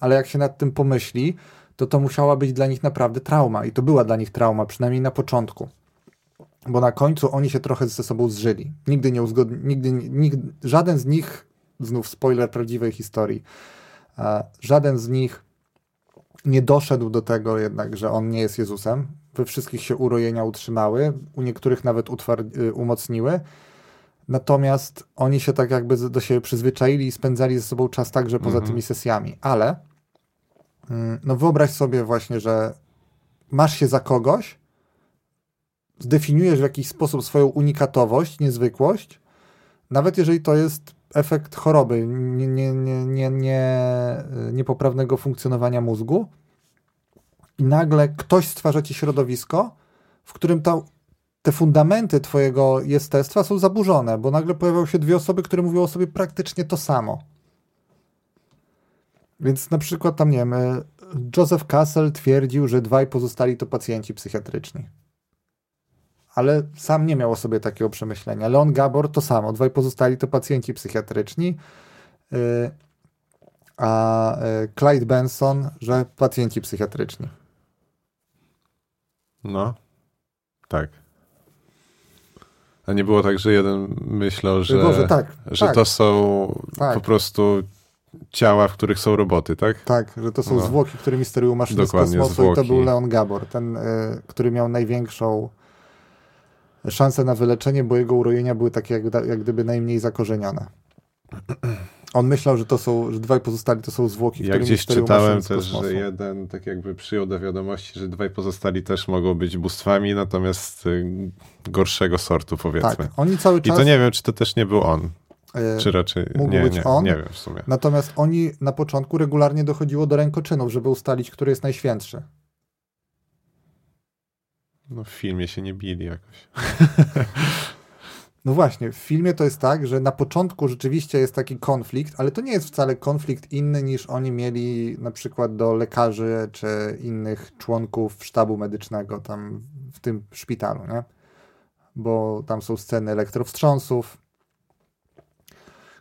ale jak się nad tym pomyśli, to to musiała być dla nich naprawdę trauma i to była dla nich trauma, przynajmniej na początku. Bo na końcu oni się trochę ze sobą zżyli. Nigdy nie uzgodnili, nigdy, nigdy, żaden z nich, znów spoiler prawdziwej historii, e, żaden z nich nie doszedł do tego jednak, że on nie jest Jezusem. we wszystkich się urojenia utrzymały, u niektórych nawet y, umocniły. Natomiast oni się tak jakby do siebie przyzwyczaili i spędzali ze sobą czas także poza Mhm. tymi sesjami. Ale no wyobraź sobie właśnie, że masz się za kogoś, zdefiniujesz w jakiś sposób swoją unikatowość, niezwykłość, nawet jeżeli to jest efekt choroby, nie, nie, nie, nie, nie, niepoprawnego funkcjonowania mózgu i nagle ktoś stwarza ci środowisko, w którym to, te fundamenty twojego jestestwa są zaburzone, bo nagle pojawiają się dwie osoby, które mówią o sobie praktycznie to samo. Więc na przykład tam, nie wiem, e, Joseph Cassel twierdził, że dwaj pozostali to pacjenci psychiatryczni. Ale sam nie miał o sobie takiego przemyślenia. Leon Gabor to samo. Dwaj pozostali to pacjenci psychiatryczni. Yy, a yy, Clyde Benson, że pacjenci psychiatryczni. No, tak. A nie było tak, że jeden myślał, że, Boże, tak, że tak, to są Tak. po prostu ciała, w których są roboty, tak? tak, że to są No. zwłoki, którymi sterują maszyny z Dokładnie, kosmosu i to zwłoki. był Leon Gabor, ten, y, który miał największą szansę na wyleczenie, bo jego urojenia były takie jak, jak gdyby najmniej zakorzenione. On myślał, że to są, że dwaj pozostali to są zwłoki, Ja gdzieś czytałem z też, że jeden tak jakby przyjął do wiadomości, że dwaj pozostali też mogą być bóstwami, natomiast y, gorszego sortu powiedzmy. Tak, oni cały I czas... to nie wiem, czy to też nie był on, czy raczej mógł nie, być nie, on. nie wiem w sumie. Natomiast oni na początku regularnie dochodziło do rękoczynów, żeby ustalić, który jest najświętszy. No w filmie się nie bili jakoś. No właśnie, w filmie to jest tak, że na początku rzeczywiście jest taki konflikt, ale to nie jest wcale konflikt inny niż oni mieli na przykład do lekarzy czy innych członków sztabu medycznego tam w tym szpitalu, nie? Bo tam są sceny elektrowstrząsów,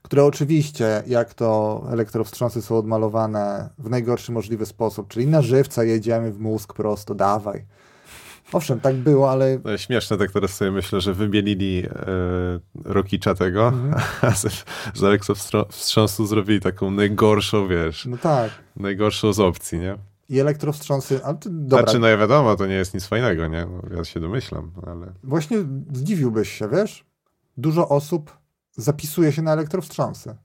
które oczywiście, jak to elektrowstrząsy są odmalowane w najgorszy możliwy sposób, czyli na żywca jedziemy w mózg prosto, dawaj. Owszem, tak było, ale No, śmieszne, tak teraz sobie myślę, że wybielili e, Rokicza tego, Mhm. a z, z elektrowstrząsu zrobili taką najgorszą, wiesz, no tak. najgorszą z opcji, nie? I elektrowstrząsy, ale to, dobra, Znaczy, no ja wiadomo, to nie jest nic fajnego, nie? No, ja się domyślam, ale... właśnie zdziwiłbyś się, wiesz? Dużo osób zapisuje się na elektrowstrząsy.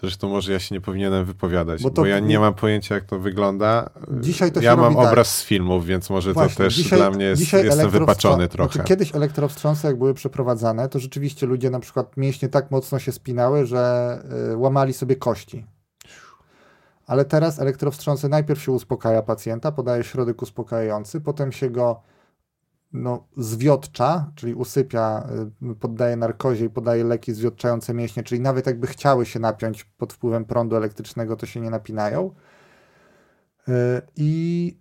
Zresztą może ja się nie powinienem wypowiadać, Bo bo, to ja nie- mam pojęcia, jak to wygląda. Dzisiaj to się ja mam tak. obraz z filmów, więc może Właśnie, to też dzisiaj- dla mnie jest, dzisiaj jestem wypaczony trochę. Znaczy, kiedyś elektrowstrząsy, jak były przeprowadzane, to rzeczywiście ludzie na przykład mięśnie tak mocno się spinały, że y, łamali sobie kości. Ale teraz elektrowstrząsy najpierw się uspokaja pacjenta, podaje środek uspokajający, potem się go no, zwiotcza, czyli usypia, y, poddaje narkozie i podaje leki zwiotczające mięśnie, czyli nawet jakby chciały się napiąć pod wpływem prądu elektrycznego, to się nie napinają. Y, I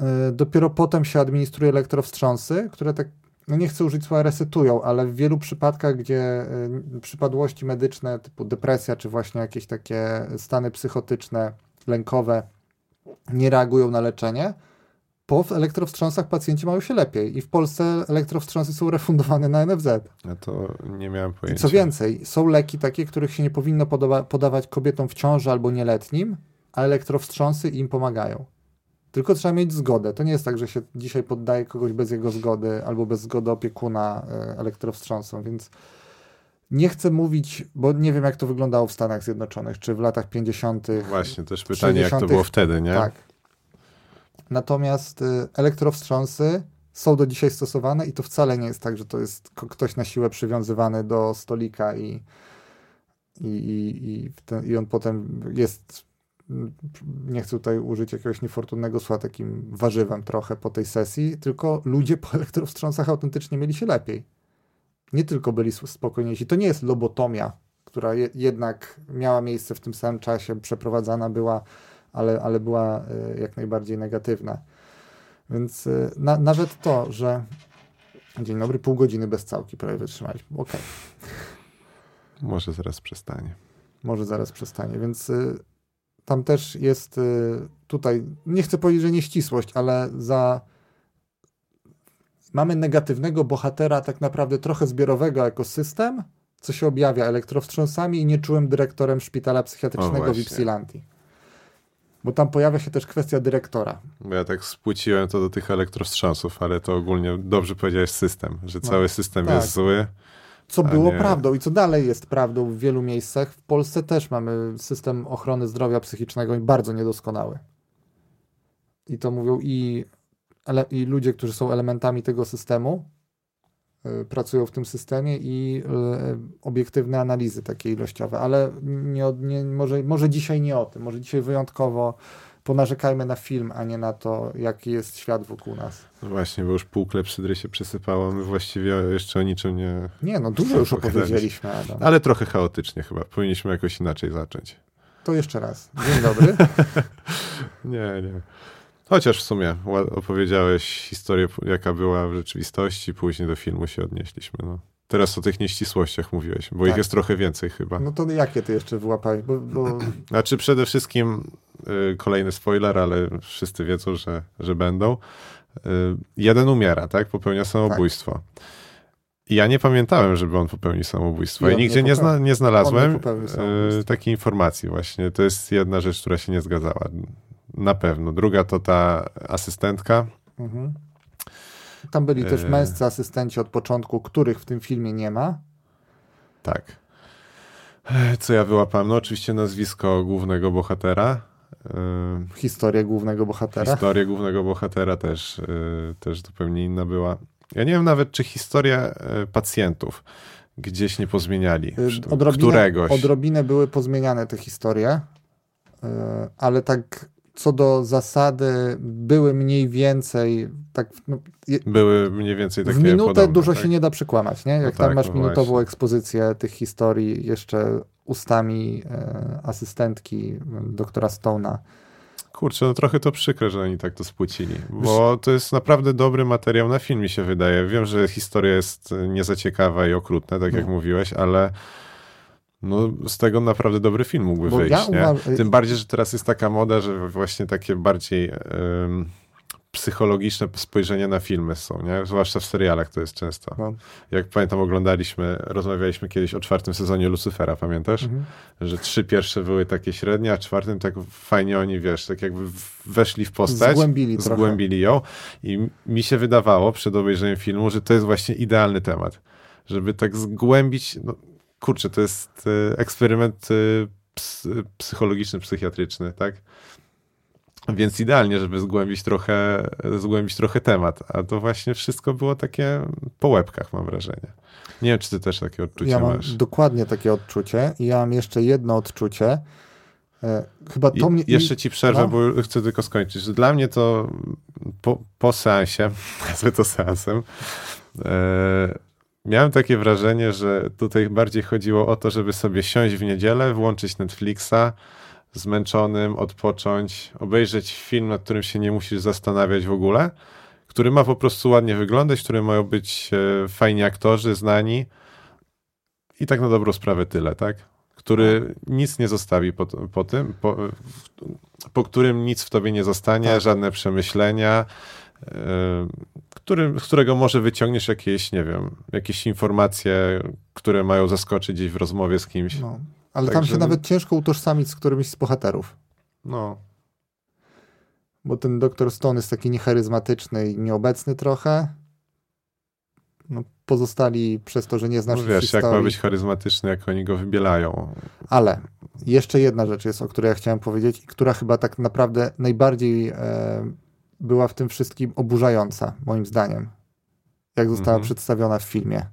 y, dopiero potem się administruje elektrowstrząsy, które tak, no nie chcę użyć słowa resetują, ale w wielu przypadkach, gdzie przypadłości medyczne typu depresja, czy właśnie jakieś takie stany psychotyczne, lękowe nie reagują na leczenie, po elektrowstrząsach pacjenci mają się lepiej i w Polsce elektrowstrząsy są refundowane na NFZ. Ja to nie miałem I pojęcia. co więcej, są leki takie, których się nie powinno podawa- podawać kobietom w ciąży albo nieletnim, a elektrowstrząsy im pomagają. Tylko trzeba mieć zgodę. To nie jest tak, że się dzisiaj poddaje kogoś bez jego zgody albo bez zgody opiekuna e, elektrowstrząsom, więc nie chcę mówić, bo nie wiem jak to wyglądało w Stanach Zjednoczonych, czy w latach 50. Właśnie, też pytanie, jak to 60. było wtedy, nie? Tak. Natomiast y, elektrowstrząsy są do dzisiaj stosowane i to wcale nie jest tak, że to jest ktoś na siłę przywiązywany do stolika i, i, i, i, ten, i on potem jest, mm, nie chcę tutaj użyć jakiegoś niefortunnego słowa, takim warzywem trochę po tej sesji, tylko ludzie po elektrowstrząsach autentycznie mieli się lepiej. Nie tylko byli spokojniejsi. To nie jest lobotomia, która je, jednak miała miejsce w tym samym czasie, przeprowadzana była ale, ale była y, jak najbardziej negatywna. Więc y, na, nawet to, że dzień dobry, pół godziny bez całki prawie wytrzymaliśmy. Okej, Może zaraz przestanie. może zaraz przestanie. Więc y, tam też jest tutaj, nie chcę powiedzieć, że nieścisłość, ale za mamy negatywnego bohatera tak naprawdę trochę zbiorowego jako system, co się objawia elektrowstrząsami i nieczułym dyrektorem szpitala psychiatrycznego w. Ypsilanti. Bo tam pojawia się też kwestia dyrektora. Bo ja tak spłuciłem to do tych elektrostrząsów, ale to ogólnie dobrze powiedziałeś system, że No, cały system tak. jest zły. Co było nie- prawdą i co dalej jest prawdą w wielu miejscach. W Polsce też mamy system ochrony zdrowia psychicznego i bardzo niedoskonały. I to mówią i, i ludzie, którzy są elementami tego systemu, pracują w tym systemie i y, obiektywne analizy takie ilościowe, ale nie, nie, może, może dzisiaj nie o tym, może dzisiaj wyjątkowo ponarzekajmy na film, a nie na to, jaki jest świat wokół nas. No właśnie, bo już pół klepsydry się przesypało, my właściwie jeszcze o niczym nie... Nie, no dużo już opowiedzieliśmy, Adam. Ale trochę chaotycznie chyba, powinniśmy jakoś inaczej zacząć. To jeszcze raz. Dzień dobry. Nie, nie. Chociaż w sumie opowiedziałeś historię, jaka była w rzeczywistości, później do filmu się odnieśliśmy. No. Teraz o tych nieścisłościach mówiłeś, bo ich Tak. jest trochę więcej chyba. No to jakie ty jeszcze wyłapałeś? Bo, bo Znaczy przede wszystkim y, kolejny spoiler, ale wszyscy wiedzą, że, że będą. Y, jeden umiera, tak? Popełnia samobójstwo. I ja nie pamiętałem, żeby on popełnił samobójstwo. I I nigdzie nie nie, zna, popełnił. nie znalazłem nie y, takiej informacji właśnie. To jest jedna rzecz, która się nie zgadzała. Na pewno. Druga to ta asystentka. mhm. tam byli też E. męscy asystenci od początku, których w tym filmie nie ma. Tak. E, Co ja wyłapałem? No oczywiście nazwisko głównego bohatera. Y, Historię głównego bohatera. Historia głównego bohatera też, też zupełnie inna była. Ja nie wiem nawet, czy historia pacjentów gdzieś nie pozmieniali. Odrobinę, Któregoś. odrobinę były pozmieniane te historie, ale tak co do zasady były mniej więcej tak no, je, Były mniej więcej takie w minutę podobne, dużo tak? się nie da przekłamać, nie? Jak No tam tak, masz no minutową właśnie. ekspozycję tych historii jeszcze ustami e, asystentki e, doktora Stone'a. Kurczę, no trochę to przykre, że oni tak to spłycili, bo to jest naprawdę dobry materiał na film, mi się wydaje. Wiem, że historia jest y, niezaciekawa i okrutna, tak jak No. mówiłeś, ale no, z tego naprawdę dobry film mógłby Bo wyjść. ja nie? uważ- Tym bardziej, że teraz jest taka moda, że właśnie takie bardziej em, psychologiczne spojrzenie na filmy są, nie? zwłaszcza w serialach to jest często. No. Jak pamiętam, oglądaliśmy, rozmawialiśmy kiedyś o czwartym sezonie Lucyfera, pamiętasz? Mhm. Że trzy pierwsze były takie średnie, a czwartym tak fajnie oni, wiesz, tak jakby weszli w postać, Zgłębili zgłębili ją i mi się wydawało przed obejrzeniem filmu, że to jest właśnie idealny temat, żeby tak zgłębić, no kurczę, to jest e, eksperyment e, ps, psychologiczny, psychiatryczny, tak? Więc idealnie, żeby zgłębić trochę, zgłębić trochę temat, a to właśnie wszystko było takie po łebkach, mam wrażenie. Nie wiem, czy ty też takie odczucie Ja mam masz. dokładnie takie odczucie i ja mam jeszcze jedno odczucie. E, chyba to I, mnie... jeszcze ci przerwę, no. bo chcę tylko skończyć. Dla mnie to po, po seansie, nazwę to seansem, e, miałem takie wrażenie, że tutaj bardziej chodziło o to, żeby sobie siąść w niedzielę, włączyć Netflixa, zmęczonym, odpocząć, obejrzeć film, nad którym się nie musisz zastanawiać w ogóle, który ma po prostu ładnie wyglądać, który mają być e, fajni aktorzy, znani i tak na dobrą sprawę tyle, tak? Który nic nie zostawi po, po tym, po, po którym nic w tobie nie zostanie, Tak. żadne przemyślenia, e, który, z którego może wyciągniesz jakieś, nie wiem, jakieś informacje, które mają zaskoczyć gdzieś w rozmowie z kimś. No. Ale tam się nawet ciężko utożsamić z którymś z bohaterów. No, Bo ten doktor Stone jest taki niecharyzmatyczny i nieobecny trochę. No, pozostali przez to, że nie znasz no wiesz, jak historii. ma być charyzmatyczny, jak oni go wybielają. Ale jeszcze jedna rzecz jest, o której ja chciałem powiedzieć i która chyba tak naprawdę najbardziej e, była w tym wszystkim oburzająca, moim zdaniem, jak została Mhm. przedstawiona w filmie.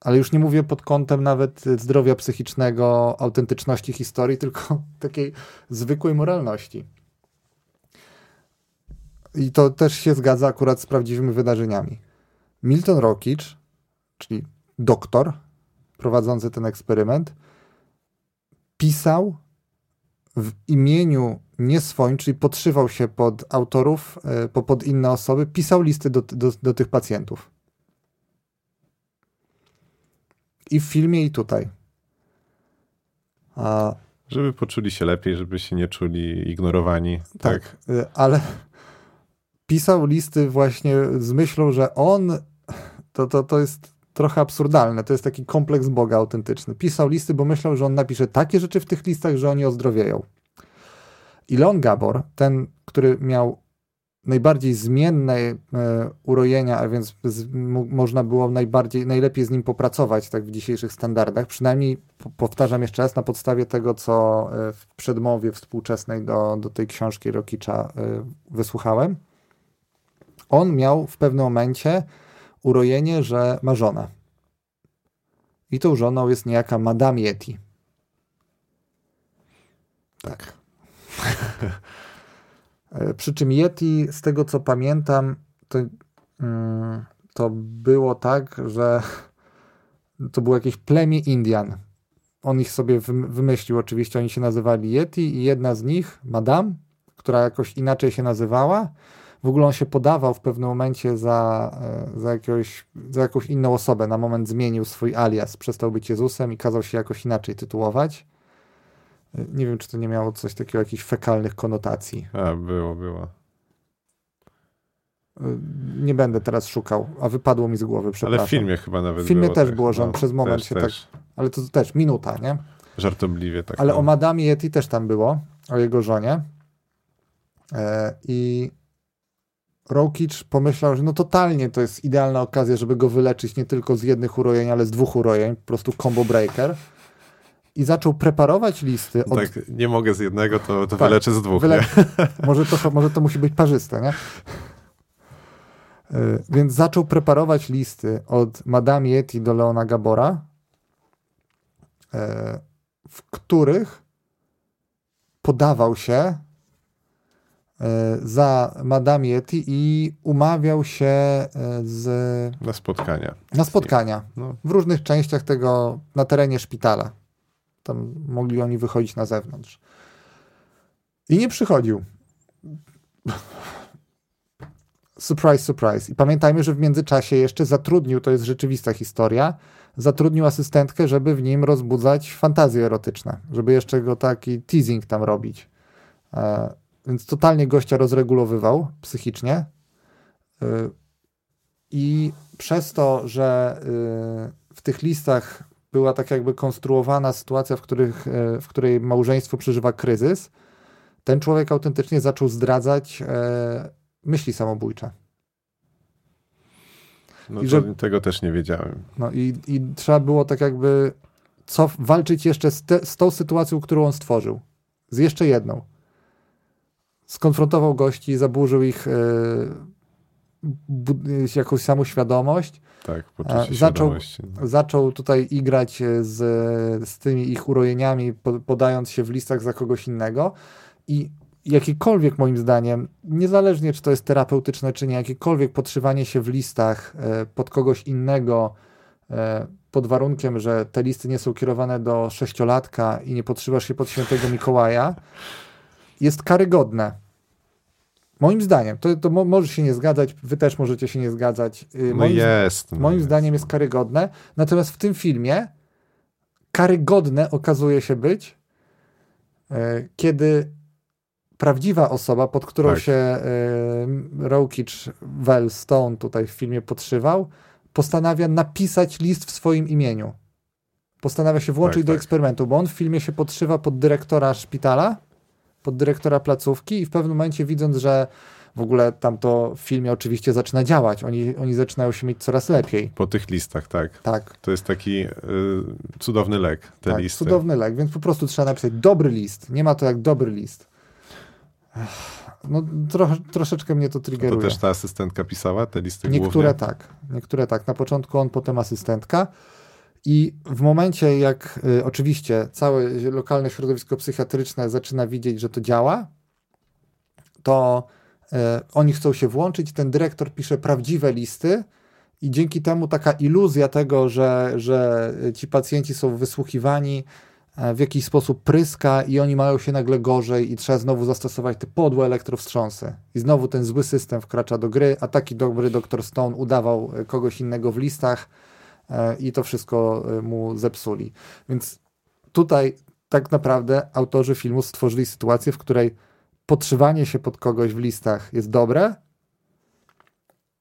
Ale już nie mówię pod kątem nawet zdrowia psychicznego, autentyczności historii, tylko takiej zwykłej moralności. I to też się zgadza akurat z prawdziwymi wydarzeniami. Milton Rokicz, czyli doktor prowadzący ten eksperyment, pisał w imieniu nie swoim, czyli podszywał się pod autorów, e, po- pod inne osoby, pisał listy do, do, do tych pacjentów. I w filmie, i tutaj. A, Żeby poczuli się lepiej, żeby się nie czuli ignorowani. tak, Tak. y, ale pisał listy właśnie z myślą, że on to, to, to jest trochę absurdalne. To jest taki kompleks Boga autentyczny. Pisał listy, bo myślał, że on napisze takie rzeczy w tych listach, że oni ozdrowieją. Ilon Gabor, ten, który miał najbardziej zmienne e, urojenia, a więc z, można było najbardziej, najlepiej z nim popracować tak w dzisiejszych standardach. Przynajmniej powtarzam jeszcze raz na podstawie tego, co e, w przedmowie współczesnej do, do tej książki Rokicza e, wysłuchałem. On miał w pewnym momencie urojenie, że ma żonę. I tą żoną jest niejaka Madame Yeti. Tak. Przy czym Yeti, z tego co pamiętam, to, mm, to było tak, że to było jakieś plemię Indian. On ich sobie wymyślił, oczywiście oni się nazywali Yeti i jedna z nich, Madame, która jakoś inaczej się nazywała, w ogóle on się podawał w pewnym momencie za, e, za, jakiegoś, za jakąś inną osobę. Na moment zmienił swój alias, przestał być Jezusem i kazał się jakoś inaczej tytułować. Nie wiem, czy to nie miało coś takiego, jakichś fekalnych konotacji. A, było, było. Nie będę teraz szukał, a wypadło mi z głowy, przepraszam. Ale w filmie chyba nawet W filmie było, też tak. było, że on no, przez moment też, się też. tak... Ale to też minuta, nie? Żartobliwie tak. Ale no. o Madame Yeti też tam było, o jego żonie. E, I Rokicz pomyślał, że no totalnie to jest idealna okazja, żeby go wyleczyć nie tylko z jednych urojeń, ale z dwóch urojeń, po prostu combo breaker i zaczął preparować listy. Od... Tak, nie mogę z jednego, to, to Tak, wyleczę z dwóch. Wyle... Może, to, może to musi być parzyste, nie? Yy, Więc zaczął preparować listy od Madame Yeti do Leona Gabora, yy, w których podawał się za Madame Yeti i umawiał się z... Na spotkania. Na spotkania. No. W różnych częściach tego, na terenie szpitala. Tam mogli oni wychodzić na zewnątrz. I nie przychodził. Surprise, surprise. I pamiętajmy, że w międzyczasie jeszcze zatrudnił, to jest rzeczywista historia, zatrudnił asystentkę, żeby w nim rozbudzać fantazje erotyczne, żeby jeszcze go taki teasing tam robić. Więc totalnie gościa rozregulowywał psychicznie. E, I przez to, że e, w tych listach była tak jakby konstruowana sytuacja, w, których, e, w której małżeństwo przeżywa kryzys, ten człowiek autentycznie zaczął zdradzać myśli samobójcze. No że- tego też nie wiedziałem. No i, i trzeba było tak jakby co, walczyć jeszcze z, te, z tą sytuacją, którą on stworzył. Z jeszcze jedną. Skonfrontował gości, zaburzył ich e, jakąś samoświadomość, Tak, poczucie zaczął- świadomości. zaczął tutaj igrać e, z, z tymi ich urojeniami, po- podając się w listach za kogoś innego i jakiekolwiek moim zdaniem, niezależnie czy to jest terapeutyczne czy nie, jakiekolwiek podszywanie się w listach e, pod kogoś innego e, pod warunkiem, że te listy nie są kierowane do sześciolatka i nie podszywasz się pod świętego Mikołaja, jest karygodne. Moim zdaniem, to, to mo, możesz się nie zgadzać, wy też możecie się nie zgadzać. Y, No moim, jest. No Moim jest. zdaniem jest karygodne. Natomiast w tym filmie karygodne okazuje się być, e, kiedy prawdziwa osoba, pod którą Tak. się e, Rokicz Well Stone tutaj w filmie podszywał, postanawia napisać list w swoim imieniu. Postanawia się włączyć Tak, do tak. eksperymentu, bo on w filmie się podszywa pod dyrektora szpitala, pod dyrektora placówki i w pewnym momencie widząc, że w ogóle tam to w filmie oczywiście zaczyna działać. Oni, oni zaczynają się mieć coraz lepiej. Po tych listach, tak. Tak, To jest taki y, cudowny lek, te tak listy. cudowny lek, więc po prostu trzeba napisać dobry list. Nie ma to jak dobry list. No trochę, troszeczkę mnie to To triggeruje. też ta asystentka pisała te listy Niektóre głównie? tak, niektóre tak. Na początku on, potem asystentka. I w momencie, jak y, oczywiście całe lokalne środowisko psychiatryczne zaczyna widzieć, że to działa, to y, oni chcą się włączyć. Ten dyrektor pisze prawdziwe listy, i dzięki temu taka iluzja tego, że, że ci pacjenci są wysłuchiwani, e, w jakiś sposób pryska i oni mają się nagle gorzej i trzeba znowu zastosować te podłe elektrowstrząsy. I znowu ten zły system wkracza do gry, a taki dobry dr Stone udawał e, kogoś innego w listach i to wszystko e, mu zepsuli. Więc tutaj tak naprawdę autorzy filmu stworzyli sytuację, w której podszywanie się pod kogoś w listach jest dobre,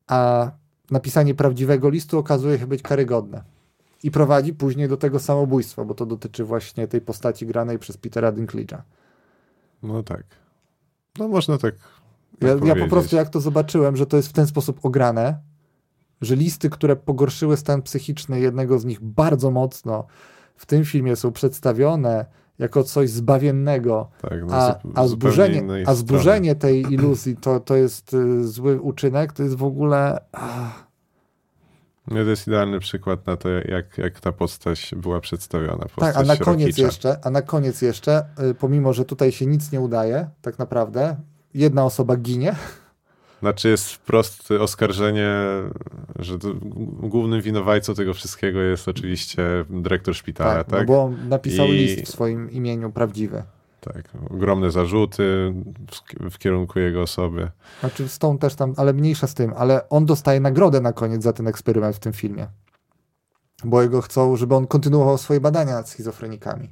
a napisanie prawdziwego listu okazuje się być karygodne. I prowadzi później do tego samobójstwa, bo to dotyczy właśnie tej postaci granej przez Petera Dinklage'a. No tak. No można tak. Ja, tak ja po powiedzieć. prostu jak to zobaczyłem, że to jest w ten sposób ograne, że listy, które pogorszyły stan psychiczny jednego z nich bardzo mocno, w tym filmie są przedstawione jako coś zbawiennego, Tak, no, a, a, zburzenie, a zburzenie tej iluzji to, to jest y, zły uczynek, to jest w ogóle... No, to jest idealny przykład na to, jak, jak ta postać była przedstawiona. Postać tak, a na koniec jeszcze, a na koniec jeszcze, y, pomimo, że tutaj się nic nie udaje, tak naprawdę, jedna osoba ginie, Znaczy jest wprost oskarżenie, że głównym winowajcą tego wszystkiego jest oczywiście dyrektor szpitala, tak, tak? No bo on napisał I- list w swoim imieniu prawdziwy. Tak, ogromne zarzuty w, w kierunku jego osoby. Znaczy Stone też tam, ale mniejsza z tym, ale on dostaje nagrodę na koniec za ten eksperyment w tym filmie. Bo jego chcą, żeby on kontynuował swoje badania nad schizofrenikami.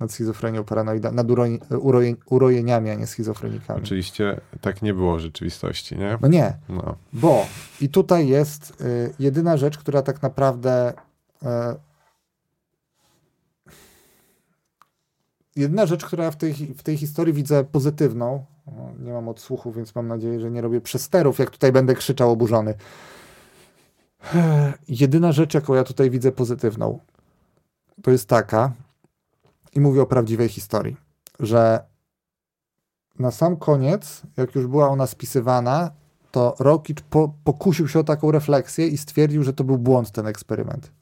Nad schizofrenią paranoida, nad uroj, uroj, urojeniami, a nie schizofrenikami. Oczywiście tak nie było w rzeczywistości, nie? No nie, No. bo i tutaj jest y, jedyna rzecz, która tak naprawdę y, jedyna rzecz, która w tej, w tej historii widzę pozytywną, o, nie mam odsłuchu, więc mam nadzieję, że nie robię przesterów, jak tutaj będę krzyczał oburzony. Jedyna rzecz, jaką ja tutaj widzę pozytywną, to jest taka, i mówię o prawdziwej historii, że na sam koniec, jak już była ona spisywana, to Rokic po, pokusił się o taką refleksję i stwierdził, że to był błąd ten eksperyment.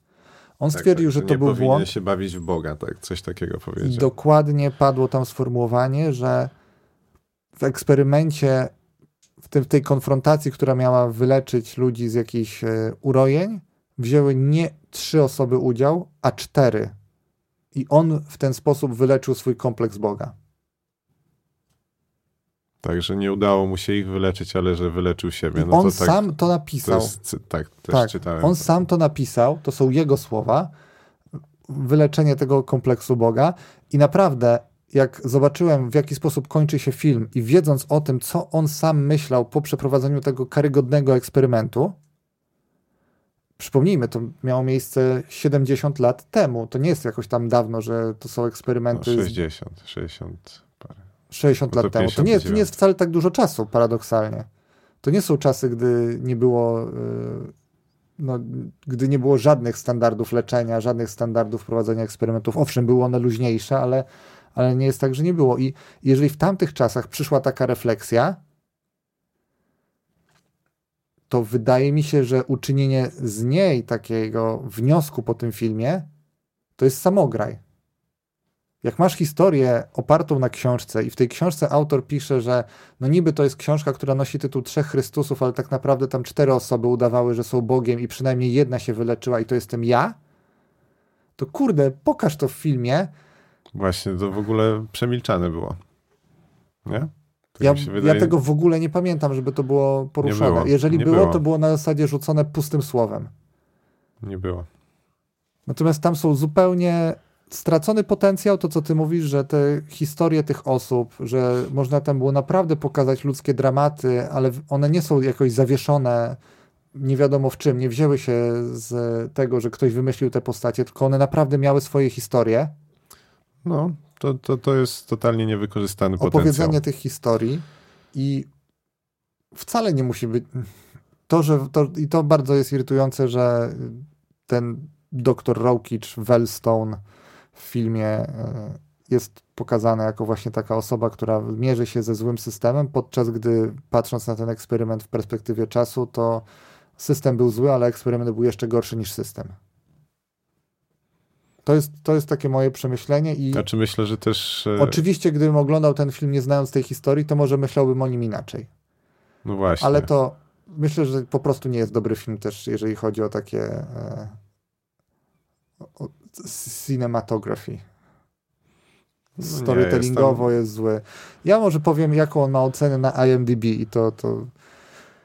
On Tak, stwierdził, tak, że to nie był błąd. się bawić w Boga, tak? Coś takiego I powiedział. dokładnie padło tam sformułowanie, że w eksperymencie, w, tym, w tej konfrontacji, która miała wyleczyć ludzi z jakichś e, urojeń, wzięły nie trzy osoby udział, a cztery. I on w ten sposób wyleczył swój kompleks Boga. Także nie udało mu się ich wyleczyć, ale że wyleczył siebie. No on to tak, sam to to napisał. jest, cy- tak, też tak, czytałem. on to. sam to napisał, to są jego słowa, wyleczenie tego kompleksu Boga i naprawdę jak zobaczyłem w jaki sposób kończy się film i wiedząc o tym, co on sam myślał po przeprowadzeniu tego karygodnego eksperymentu, przypomnijmy, to miało miejsce 70 lat temu, to nie jest jakoś tam dawno, że to są No, eksperymenty z 60, 60 parę. 60 No to lat temu. To nie, to 59. nie jest wcale tak dużo czasu, paradoksalnie. To nie są czasy, gdy nie było, y, no, gdy nie było żadnych standardów leczenia, żadnych standardów prowadzenia eksperymentów. Owszem, były one luźniejsze, ale, ale nie jest tak, że nie było. I jeżeli w tamtych czasach przyszła taka refleksja, to wydaje mi się, że uczynienie z niej takiego wniosku po tym filmie to jest samograj. Jak masz historię opartą na książce i w tej książce autor pisze, że no niby to jest książka, która nosi tytuł Trzech Chrystusów, ale tak naprawdę tam cztery osoby udawały, że są Bogiem i przynajmniej jedna się wyleczyła i to jestem ja, to kurde, pokaż to w filmie. Właśnie, to w ogóle przemilczane było. Nie? Tak Ja, się ja wydaje. tego w ogóle nie pamiętam, żeby to było poruszone. było, Jeżeli było, było. to było na zasadzie rzucone pustym słowem. Nie było. Natomiast tam są zupełnie stracony potencjał, to co ty mówisz, że te historie tych osób, że można tam było naprawdę pokazać ludzkie dramaty, ale one nie są jakoś zawieszone nie wiadomo w czym, nie wzięły się z tego, że ktoś wymyślił te postacie, tylko one naprawdę miały swoje historie, No, to, to, to jest totalnie niewykorzystany potencjał. opowiedzenie tych historii i wcale nie musi być to, że to, i to bardzo jest irytujące, że ten doktor Rokic Wellstone w filmie e, jest pokazana jako właśnie taka osoba, która mierzy się ze złym systemem, podczas gdy patrząc na ten eksperyment w perspektywie czasu, to system był zły, ale eksperyment był jeszcze gorszy niż system. To jest, to jest takie moje przemyślenie i Znaczy myślę, że też... e, oczywiście gdybym oglądał ten film nie znając tej historii, to może myślałbym o nim inaczej. No właśnie. Ale to myślę, że po prostu nie jest dobry film też, jeżeli chodzi o takie e, o, cinematography. No Storytellingowo jest zły. Ja może powiem, jaką on ma ocenę na IMDb i to, to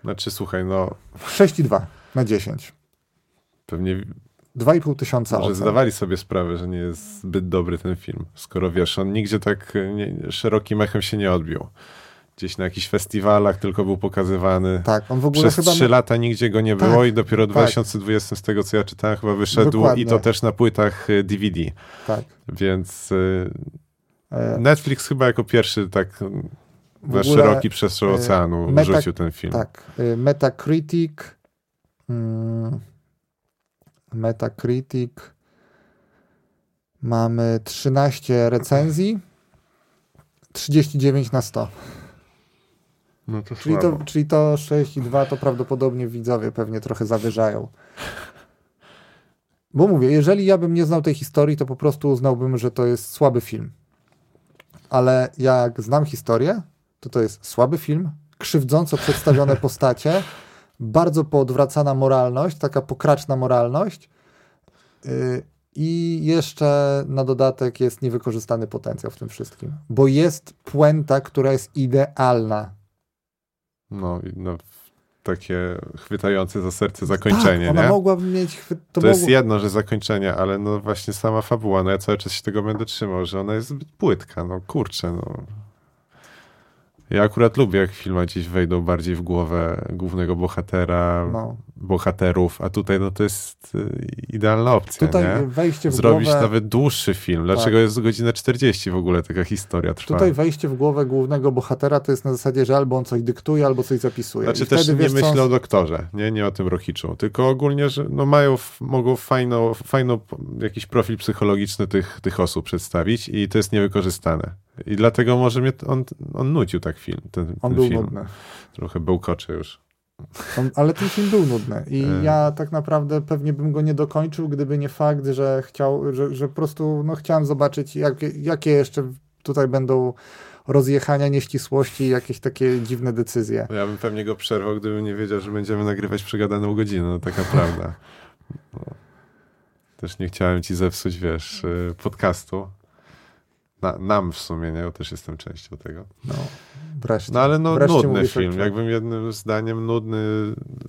Znaczy słuchaj, no 6,2 na 10. pewnie 2,5 tysiąca może ocen. zdawali sobie sprawę, że nie jest zbyt dobry ten film. Skoro wiesz, on nigdzie tak nie, szerokim echem się nie odbił. Gdzieś na jakichś festiwalach tylko był pokazywany. Tak, on w ogóle Przez chyba... trzy lata nigdzie go nie Tak, było i dopiero w tak. 2020 z tego co ja czytałem chyba wyszedł Dokładnie. i to też na płytach DVD. Tak. Więc e, E, Netflix chyba jako pierwszy tak mm, w Na szeroki przestrzeń oceanu meta- rzucił ten film. Tak. y, Metacritic. mm, Metacritic. Mamy 13 recenzji. 39 na 100. No to Czyli to, czyli to 6,2 to prawdopodobnie widzowie pewnie trochę zawyżają. Bo mówię, jeżeli ja bym nie znał tej historii, to po prostu uznałbym, że to jest słaby film. Ale jak znam historię, to to jest słaby film, krzywdząco przedstawione postacie, bardzo poodwracana moralność, taka pokraczna moralność yy, i jeszcze na dodatek jest niewykorzystany potencjał w tym wszystkim. Bo jest puenta, która jest idealna. No, no, takie chwytające za serce zakończenie, tak, ona nie? mogłaby mieć... chwy- To, To, jest mogło... jedno, że zakończenie, ale no właśnie sama fabuła, no ja cały czas się tego będę trzymał, że ona jest zbyt płytka, no kurczę, no. Ja akurat lubię, jak filmy gdzieś wejdą bardziej w głowę głównego bohatera, No. bohaterów, a tutaj no to jest y, idealna opcja, Tutaj nie? wejście w Zrobić głowę... nawet dłuższy film. Dlaczego Tak. jest godzina 40 w ogóle taka historia trwa? Tutaj wejście w głowę głównego bohatera to jest na zasadzie, że albo on coś dyktuje, albo coś zapisuje. Znaczy I też nie wiesz, myślę on- o doktorze, nie, nie o tym Rochiczu, tylko ogólnie, że no mają, mogą fajną, fajną jakiś profil psychologiczny tych, tych osób przedstawić i to jest niewykorzystane. I dlatego może mnie on, on nudził tak film, ten, On ten był film. nudny. Trochę bełkocze już. On, ale ten film był nudny i E. ja tak naprawdę pewnie bym go nie dokończył, gdyby nie fakt, że chciał, że, że po prostu no, chciałem zobaczyć, jak, jakie jeszcze tutaj będą rozjechania, nieścisłości i jakieś takie dziwne decyzje. No Ja bym pewnie go przerwał, gdybym nie wiedział, że będziemy nagrywać przegadaną godzinę, no taka prawda. No. Też nie chciałem ci zepsuć, wiesz, y, podcastu. Na, nam w sumie, nie? Ja też jestem częścią tego. No, wreszcie. No ale no nudny film. jak- Jakbym jednym zdaniem nudny,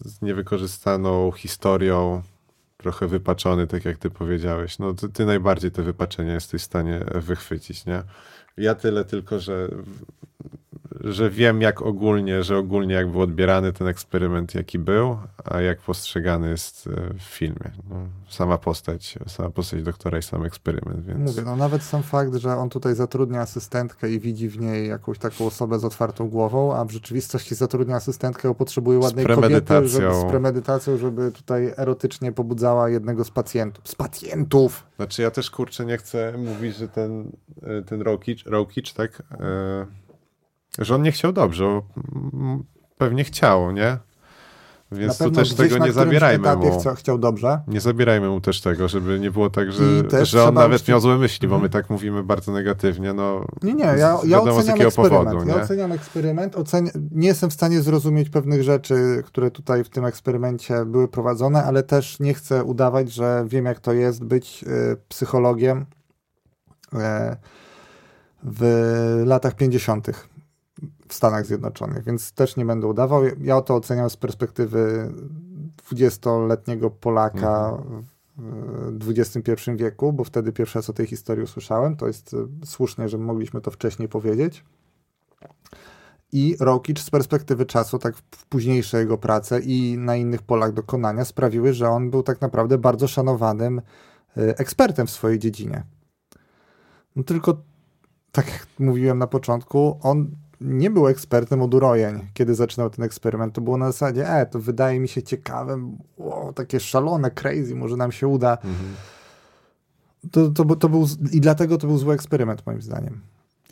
z niewykorzystaną historią, trochę wypaczony, tak jak ty powiedziałeś. No ty, ty najbardziej te wypaczenia jesteś w stanie wychwycić, nie? Ja tyle tylko, że, że wiem jak ogólnie, że ogólnie jak był odbierany ten eksperyment, jaki był, a jak postrzegany jest e, w filmie. No, sama postać, sama postać doktora i sam eksperyment, więc... Mówię, no nawet sam fakt, że on tutaj zatrudnia asystentkę i widzi w niej jakąś taką osobę z otwartą głową, a w rzeczywistości zatrudnia asystentkę, bo potrzebuje ładnej kobiety, żeby, z premedytacją, żeby tutaj erotycznie pobudzała jednego z pacjentów. Z pacjentów! Znaczy ja też kurczę nie chcę mówić, że ten, e, ten Rokic, Rokic tak, e, że on nie chciał dobrze, pewnie chciał, nie? Więc tu też tego nie zabierajmy mu. Chciał, chciał dobrze. Nie zabierajmy mu też tego, żeby nie było tak, że, że on nawet miał złe myśli, bo my Mhm. tak mówimy bardzo negatywnie, no Nie, nie, ja, ja wiadomo oceniam eksperyment. powodu, ja nie? oceniam eksperyment. Oceni... Nie jestem w stanie zrozumieć pewnych rzeczy, które tutaj w tym eksperymencie były prowadzone, ale też nie chcę udawać, że wiem, jak to jest być y, psychologiem y, w latach 50. w Stanach Zjednoczonych, więc też nie będę udawał. Ja to oceniam z perspektywy 20-letniego Polaka w XXI wieku, bo wtedy pierwszy raz o tej historii usłyszałem. To jest y, słusznie, że mogliśmy to wcześniej powiedzieć. I Rokic z perspektywy czasu, tak w późniejsze jego prace i na innych polach dokonania sprawiły, że on był tak naprawdę bardzo szanowanym y, ekspertem w swojej dziedzinie. No tylko, tak jak mówiłem na początku, on nie był ekspertem od urojeń, kiedy zaczynał ten eksperyment. To było na zasadzie, e, to wydaje mi się ciekawe, o, takie szalone, crazy, może nam się uda. Mhm. To, to, to był, I dlatego to był zły eksperyment, moim zdaniem.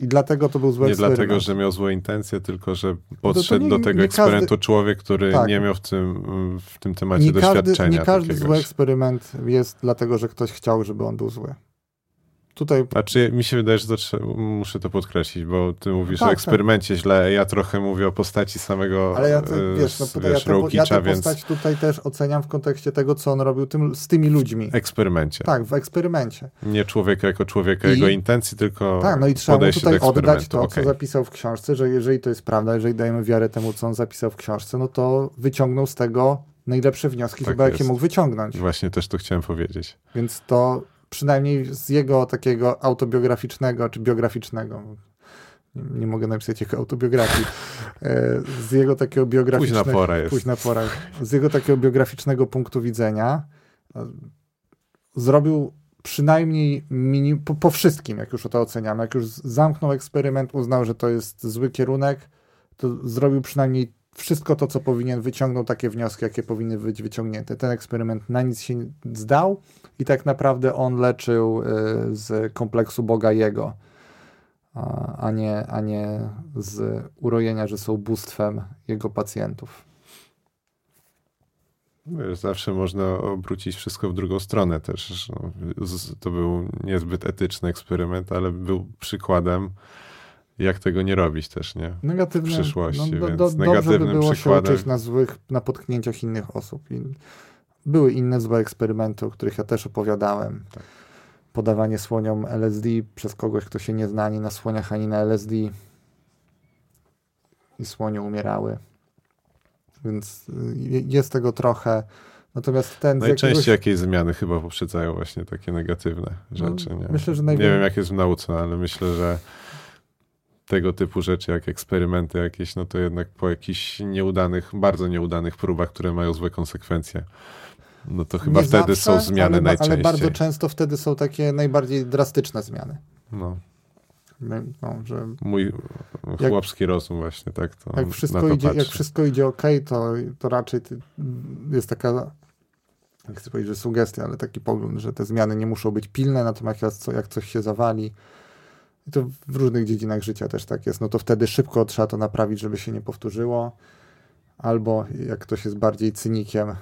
I dlatego to był zły nie eksperyment. dlatego, że miał złe intencje, tylko że to podszedł nie- do tego nie eksperymentu każdy- człowiek, który Tak. nie miał w tym, w tym temacie nie każdy, doświadczenia nie każdy zły eksperyment jest dlatego, że ktoś chciał, żeby on był zły. Tutaj Znaczy, mi się wydaje, że to trzeba, muszę to podkreślić, bo ty mówisz tak, o eksperymencie źle, ja trochę mówię o postaci samego Ale ja, te, wiesz, no, ja, wiesz, tę, ja Rokicza, tę więc postać tutaj też oceniam w kontekście tego, co on robił tym, z tymi ludźmi. eksperymencie. Tak, w eksperymencie. Nie człowieka jako człowieka, I- jego intencji, tylko Tak, no i trzeba mu tutaj oddać to, Okej. co zapisał w książce, że jeżeli to jest prawda, jeżeli dajemy wiarę temu, co on zapisał w książce, no to wyciągnął z tego najlepsze wnioski Tak chyba, jakie jest. mógł wyciągnąć. Właśnie też to chciałem powiedzieć. Więc to przynajmniej z jego takiego autobiograficznego czy biograficznego, nie, nie mogę napisać jego autobiografii, e, z jego takiego biograficznego... Późna pora jest. Późna pora. Z jego takiego biograficznego punktu widzenia e, zrobił przynajmniej mini, po, po, wszystkim, jak już to oceniamy, jak już zamknął eksperyment, uznał, że to jest zły kierunek, to zrobił przynajmniej wszystko to, co powinien, wyciągnął takie wnioski, jakie powinny być wyciągnięte. Ten eksperyment na nic się zdał i tak naprawdę on leczył y, z kompleksu Boga Jego, a nie, a nie z urojenia, że są bóstwem jego pacjentów. Wiesz, zawsze można obrócić wszystko w drugą stronę też. No, to był niezbyt etyczny eksperyment, ale był przykładem, jak tego nie robić też, nie? Negatywne, w przyszłości, no, więc do, dobrze by było przykładem... się uczyć na złych, na potknięciach innych osób. I były inne złe eksperymenty, o których ja też opowiadałem. Tak. Podawanie słoniom LSD przez kogoś, kto się nie zna ani na słoniach, ani na LSD. I słonie umierały. Więc y, jest tego trochę. Natomiast ten. Najczęściej jakiegoś... jakieś zmiany chyba poprzedzają właśnie takie negatywne rzeczy. No, nie? Myślę, że najwię... Nie wiem, jak jest w nauce, ale myślę, że tego typu rzeczy, jak eksperymenty jakieś, no to jednak po jakichś nieudanych, bardzo nieudanych próbach, które mają złe konsekwencje, no to chyba Nie wtedy zawsze, są zmiany ale, najczęściej. Ale bardzo często wtedy są takie najbardziej drastyczne zmiany. No. No, że Mój chłopski jak, rozum właśnie tak to jak wszystko, idzie, jak wszystko idzie ok, to, to raczej jest taka jak chcę powiedzieć, że sugestia, ale taki pogląd, że te zmiany nie muszą być pilne, natomiast jak coś się zawali, i to w różnych dziedzinach życia też tak jest, no to wtedy szybko trzeba to naprawić, żeby się nie powtórzyło, albo jak ktoś jest bardziej cynikiem,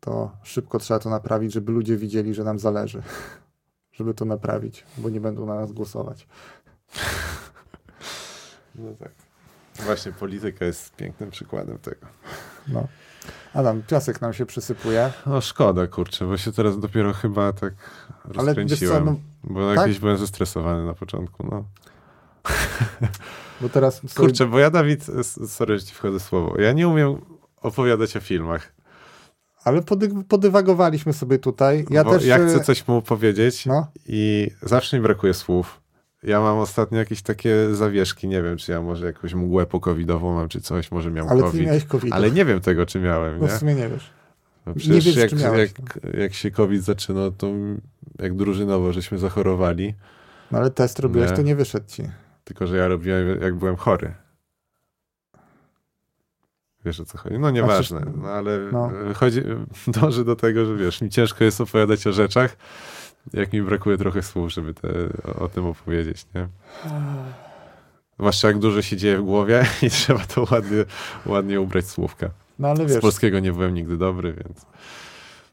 to szybko trzeba to naprawić, żeby ludzie widzieli, że nam zależy, żeby to naprawić, bo nie będą na nas głosować. No tak. Właśnie polityka jest pięknym przykładem tego. No. Adam, piasek nam się przysypuje. No szkoda, kurczę, bo się teraz dopiero chyba tak rozkręciłem. Ale co, no, bo tak? jakiś byłem zestresowany na początku, no. Bo teraz... Sobie... Kurczę, bo ja Dawid, sorry, że ci wchodzę słowo, ja nie umiem opowiadać o filmach. Ale pody podywagowaliśmy sobie tutaj. Ja, też... ja chcę e, coś mu powiedzieć no. i zawsze mi brakuje słów. Ja mam ostatnio jakieś takie zawieszki, nie wiem, czy ja może jakąś mgłę pokowidową mam, czy coś, może miałem Ale COVID. ty COVID. Ale nie wiem tego, czy miałem, no, nie? w sumie nie wiesz. No przecież nie wiesz, jak, miałeś, jak, no. jak się COVID zaczyna, to jak drużynowo żeśmy zachorowali. No ale test robiłeś, nie. to nie wyszedł ci. Tylko, że ja robiłem, jak byłem chory. Wiesz o co chodzi? No nieważne, no ale no. chodzi, dąży do tego, że wiesz, mi ciężko jest opowiadać o rzeczach, jak mi brakuje trochę słów, żeby te, o, o, tym opowiedzieć, nie? Zwłaszcza jak dużo się dzieje w głowie i trzeba to ładnie, ładnie ubrać słówka. No ale wiesz. Z polskiego nie byłem nigdy dobry, więc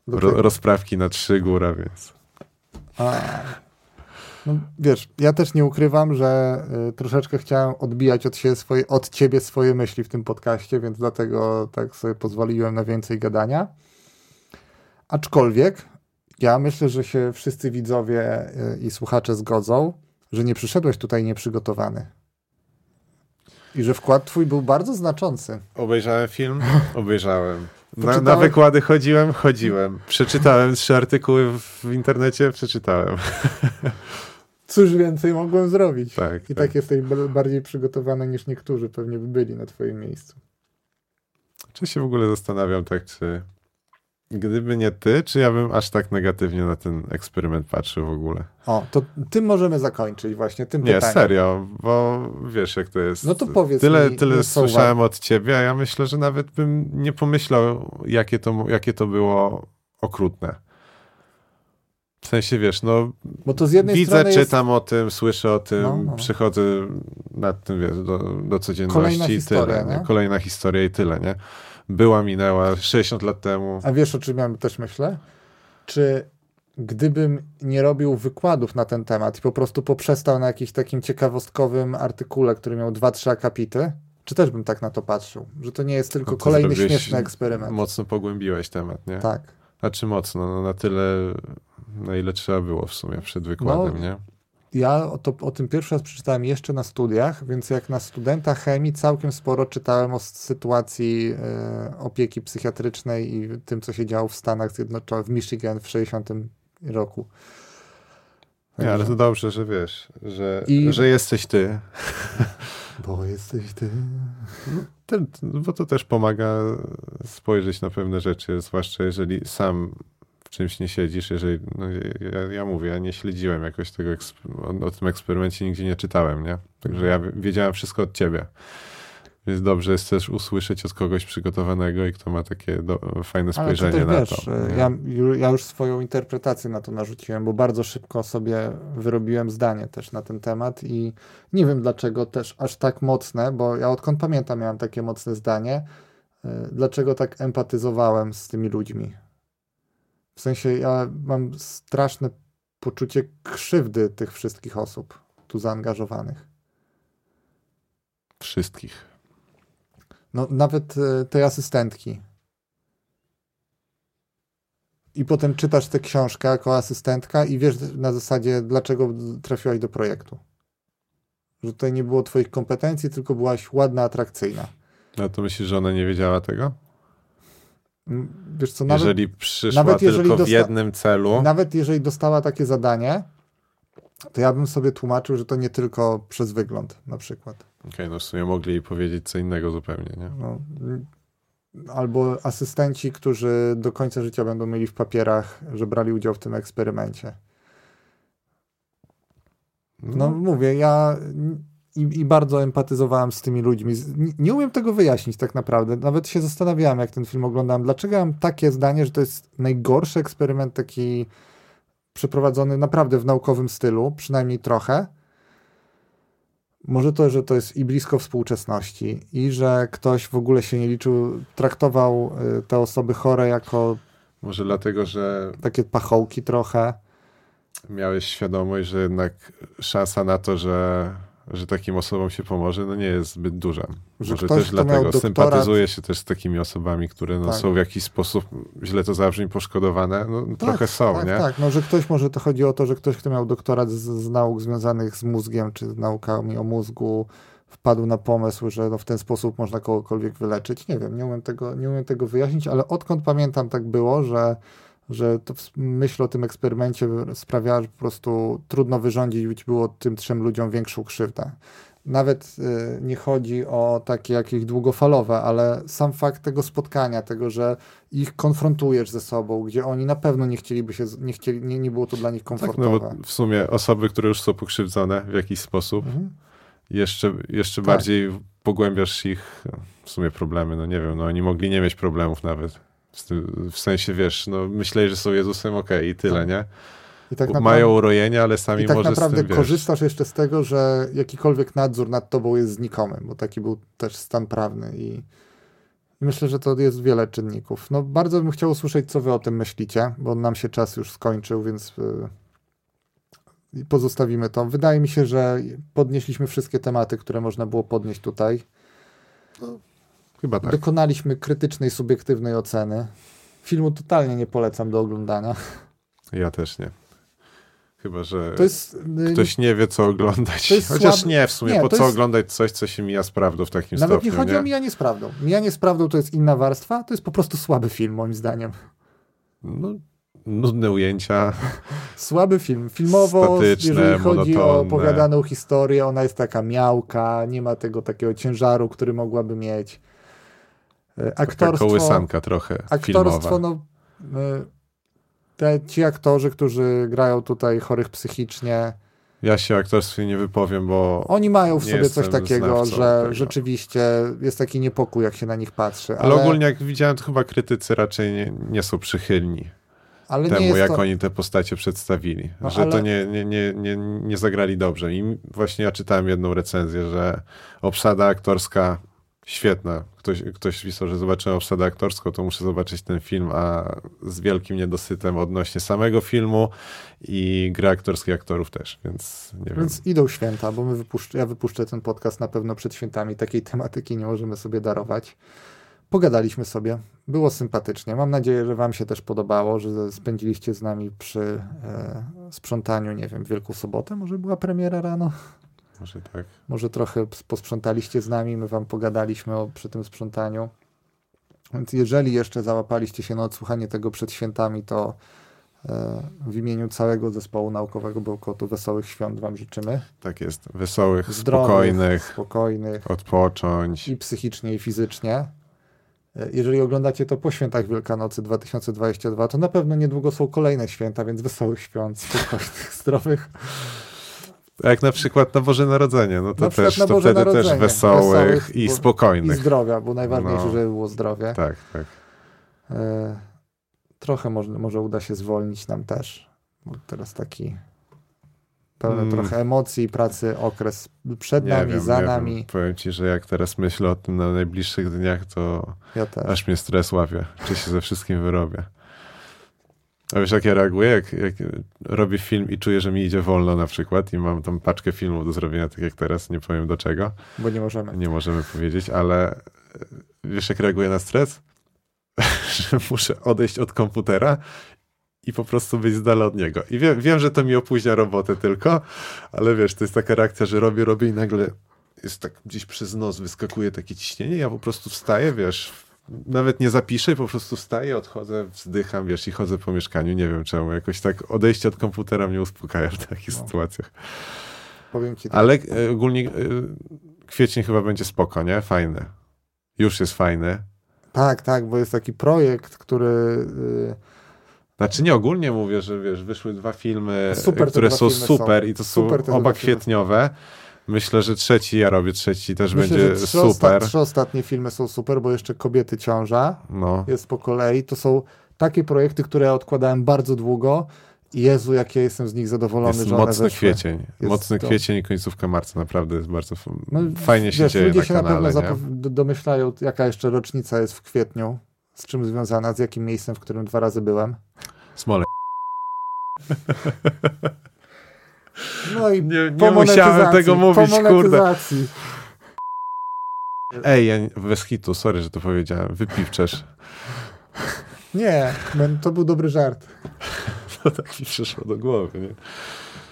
ro, rozprawki na trzy góra, więc... A, no, wiesz, ja też nie ukrywam, że y, troszeczkę chciałem odbijać od, siebie swoje, od ciebie swoje myśli w tym podcaście, więc dlatego tak sobie pozwoliłem na więcej gadania. Aczkolwiek ja myślę, że się wszyscy widzowie y, i słuchacze zgodzą, że nie przyszedłeś tutaj nieprzygotowany. I że wkład twój był bardzo znaczący. Obejrzałem film? Obejrzałem. Na, na, wykłady chodziłem? Chodziłem. Przeczytałem trzy artykuły w internecie? Przeczytałem. Cóż więcej mogłem zrobić? Tak, I tak. tak jesteś bardziej przygotowany niż niektórzy pewnie by byli na twoim miejscu. Czy się w ogóle zastanawiam tak, czy Gdyby nie ty, czy ja bym aż tak negatywnie na ten eksperyment patrzył w ogóle? O, to tym możemy zakończyć właśnie, tym Nie, pytaniem. serio, bo wiesz jak to jest. No to powiedz Tyle, mi, tyle słyszałem od ciebie, a ja myślę, że nawet bym nie pomyślał, jakie to, jakie to było okrutne. W sensie, wiesz, no bo to z jednej widzę, czytam jest... o tym, słyszę o tym, no, no. przychodzę nad tym, wiesz, do, do codzienności Kolejna i tyle. Nie? Kolejna historia i tyle, nie? Była, minęła 60 lat temu. A wiesz, o czym ja też myślę? Czy gdybym nie robił wykładów na ten temat i po prostu poprzestał na jakimś takim ciekawostkowym artykule, który miał dwa, trzy akapity, czy też bym tak na to patrzył? Że to nie jest tylko no kolejny śmieszny eksperyment. Mocno pogłębiłeś temat, nie? Tak. A czy mocno? No, na tyle, na ile trzeba było w sumie przed wykładem, no, nie? Ja o, to, o tym pierwszy raz przeczytałem jeszcze na studiach, więc jak na studenta chemii całkiem sporo czytałem o sytuacji e, opieki psychiatrycznej i tym, co się działo w Stanach Zjednoczonych, w Michigan w 60 roku. Nie, ale to dobrze, że wiesz, że, I... że jesteś ty. Bo jesteś ty. Ten, bo to też pomaga spojrzeć na pewne rzeczy, zwłaszcza jeżeli sam czymś nie siedzisz, jeżeli, no, ja, ja mówię, ja nie śledziłem jakoś tego, o, tym eksperymencie nigdzie nie czytałem, nie? Także ja wiedziałem wszystko od ciebie. Więc dobrze jest też usłyszeć od kogoś przygotowanego i kto ma takie do, fajne spojrzenie Ale na wiesz, to. Ja, ja już swoją interpretację na to narzuciłem, bo bardzo szybko sobie wyrobiłem zdanie też na ten temat i nie wiem dlaczego też aż tak mocne, bo ja odkąd pamiętam miałem takie mocne zdanie, e, dlaczego tak empatyzowałem z tymi ludźmi. W sensie ja mam straszne poczucie krzywdy tych wszystkich osób tu zaangażowanych. Wszystkich. No, nawet e, tej asystentki. I potem czytasz tę książkę jako asystentka i wiesz na zasadzie, dlaczego trafiłaś do projektu. Że tutaj nie było twoich kompetencji, tylko byłaś ładna, atrakcyjna. A to myślisz, że ona nie wiedziała tego? Wiesz co, nawet, jeżeli przyszła nawet jeżeli tylko w jednym celu. Nawet jeżeli dostała takie zadanie, to ja bym sobie tłumaczył, że to nie tylko przez wygląd na przykład. Okej, okay, no w sumie mogli jej powiedzieć co innego zupełnie, nie? No, albo asystenci, którzy do końca życia będą mieli w papierach, że brali udział w tym eksperymencie. No, no mówię, ja i, i, bardzo empatyzowałem z tymi ludźmi. Nie, nie umiem tego wyjaśnić tak naprawdę. Nawet się zastanawiałem, jak ten film oglądałem. Dlaczego mam takie zdanie, że to jest najgorszy eksperyment taki przeprowadzony naprawdę w naukowym stylu, przynajmniej trochę. Może to, że to jest i blisko współczesności, i że ktoś w ogóle się nie liczył, traktował y, te osoby chore jako. Może dlatego, że. Takie pachołki trochę. Miałeś świadomość, że jednak szansa na to, że że takim osobom się pomoże, no nie jest zbyt duża. Że Może też dlatego doktorat... sympatyzuje się też z takimi osobami, które no, tak. są w jakiś sposób, źle to zabrzmi, poszkodowane. No, tak, trochę są, tak, nie? Tak, no że ktoś, może to chodzi o to, że ktoś, kto miał doktorat z, z nauk związanych z mózgiem, czy z naukami o mózgu, wpadł na pomysł, że no w ten sposób można kogokolwiek wyleczyć. Nie wiem, nie umiem tego, nie umiem tego wyjaśnić, ale odkąd pamiętam tak było, że że to myśl o tym eksperymencie sprawiała, że po prostu trudno wyrządzić było tym trzem ludziom większą krzywdę. Nawet y, nie chodzi o takie jakieś długofalowe, ale sam fakt tego spotkania, tego, że ich konfrontujesz ze sobą, gdzie oni na pewno nie chcieliby się, nie, chcieli, nie, nie było to dla nich komfortowe. Tak, no w sumie osoby, które już są pokrzywdzone w jakiś sposób, mhm. jeszcze, jeszcze tak. bardziej pogłębiasz ich w sumie problemy, no nie wiem, no oni mogli nie mieć problemów nawet w sensie, wiesz, no myśleli, że są Jezusem, okej, okay, i tyle, tak. nie? I tak naprawdę, Mają urojenia, ale sami i tak może naprawdę z tym, korzystasz jeszcze z tego, że jakikolwiek nadzór nad tobą jest znikomy, bo taki był też stan prawny i, i myślę, że to jest wiele czynników. No bardzo bym chciał usłyszeć, co wy o tym myślicie, bo nam się czas już skończył, więc yy, pozostawimy to. Wydaje mi się, że podnieśliśmy wszystkie tematy, które można było podnieść tutaj. No Chyba tak. Dokonaliśmy krytycznej, subiektywnej oceny. Filmu totalnie nie polecam do oglądania. Ja też nie. Chyba, że jest, y, ktoś nie wie, co oglądać. Chociaż słaby... nie, w sumie, nie, po co jest... oglądać coś, co się mija z prawdą w takim Nawet stopniu. Nawet nie chodzi nie? o mijanie z prawdą. Mijanie z prawdą to jest inna warstwa, to jest po prostu słaby film, moim zdaniem. No, nudne ujęcia. Słaby film. Filmowo, jeżeli chodzi monotonne. o opowiadaną historię, ona jest taka miałka, nie ma tego takiego ciężaru, który mogłaby mieć. Aktorstwo, Taka kołysanka trochę Aktorstwo, filmowa. no e, te, ci aktorzy, którzy grają tutaj chorych psychicznie. Ja się aktorstwie nie wypowiem, bo. Oni mają w sobie coś takiego, że tego. rzeczywiście jest taki niepokój, jak się na nich patrzy. Ale, ale ogólnie, jak widziałem, to chyba krytycy raczej nie, nie są przychylni ale temu, jak to... oni te postacie przedstawili. No, że ale... to nie, nie, nie, nie, nie zagrali dobrze. I właśnie ja czytałem jedną recenzję, że obsada aktorska świetna. Ktoś, ktoś pisał, że zobaczyłem obsadę aktorską, to muszę zobaczyć ten film, a z wielkim niedosytem odnośnie samego filmu i gry aktorskiej aktorów też, więc nie Więc wiem. idą święta, bo my wypuszcz, ja wypuszczę ten podcast na pewno przed świętami. Takiej tematyki nie możemy sobie darować. Pogadaliśmy sobie, było sympatycznie. Mam nadzieję, że Wam się też podobało, że spędziliście z nami przy e, sprzątaniu, nie wiem, Wielką Sobotę, może była premiera rano. Może tak. Może trochę posprzątaliście z nami, my wam pogadaliśmy o, przy tym sprzątaniu. Więc jeżeli jeszcze załapaliście się na odsłuchanie tego przed świętami, to e, w imieniu całego zespołu naukowego Bełkotu wesołych świąt wam życzymy. Tak jest. Wesołych, Zdrowych, spokojnych, spokojnych. Odpocząć. I psychicznie, i fizycznie. E, jeżeli oglądacie to po świętach Wielkanocy 2022, to na pewno niedługo są kolejne święta, więc wesołych świąt, spokojnych, zdrowych. Jak na przykład na Boże Narodzenie, no to, Na też, to wtedy też wesołych, Wesołych, i bo- I spokojnych. zdrowia, bo najważniejsze, No. żeby było zdrowie. Tak, tak. E, trochę może, może uda się zwolnić nam też. Bo teraz taki pełny Mm. trochę emocji, pracy okres przed Nie nami, wiem, za nami. Wiem. Powiem ci, że jak teraz myślę o tym na najbliższych dniach, to Ja aż mnie stres łapie, czy się ze wszystkim wyrobię. A wiesz, jak ja reaguję, jak, jak robię film i czuję, że mi idzie wolno na przykład i mam tam paczkę filmów do zrobienia, tak jak teraz, nie powiem do czego, Bo nie możemy. nie możemy powiedzieć, ale e, wiesz, jak reaguję na stres? że muszę odejść od komputera i po prostu być z dala od niego. I wiem, wiem, że to mi opóźnia robotę tylko, ale wiesz, to jest taka reakcja, że robię, robię i nagle jest tak gdzieś przez nos wyskakuje takie ciśnienie, ja po prostu wstaję, wiesz, nawet nie zapiszę, po prostu wstaję, odchodzę, wzdycham, wiesz, i chodzę po mieszkaniu, nie wiem czemu, jakoś tak odejście od komputera mnie uspokaja w takich No. sytuacjach. Powiem ci tak. Ale e, ogólnie e, kwiecień chyba będzie spoko, nie? Fajny. Już jest fajny. Tak, tak, bo jest taki projekt, który y, Znaczy nie, ogólnie mówię, że wiesz, wyszły dwa filmy, Super które dwa są filmy super są. i to Super są oba filmy. Myślę, że trzeci ja robię, trzeci też myślę, będzie trzy, osta- super. trzy ostatnie filmy są super, bo jeszcze Kobiety ciąża No. jest po kolei. To są takie projekty, które odkładałem bardzo długo. Jezu, jak ja jestem z nich zadowolony, Jest że one mocny weszły. kwiecień. mocny to- kwiecień i końcówka marca, naprawdę jest bardzo No, fajnie się wiesz, dzieje ludzie na się kanale. na pewno domyślają, jaka jeszcze rocznica jest w kwietniu, z czym związana, z jakim miejscem, w którym dwa razy byłem. Smole. No i Nie, nie musiałem tego mówić, kurde. Ej, ja, bez hitu, sorry, że to powiedziałem. Wypiwczesz. Nie, to był dobry żart. To tak mi przyszło do głowy, nie?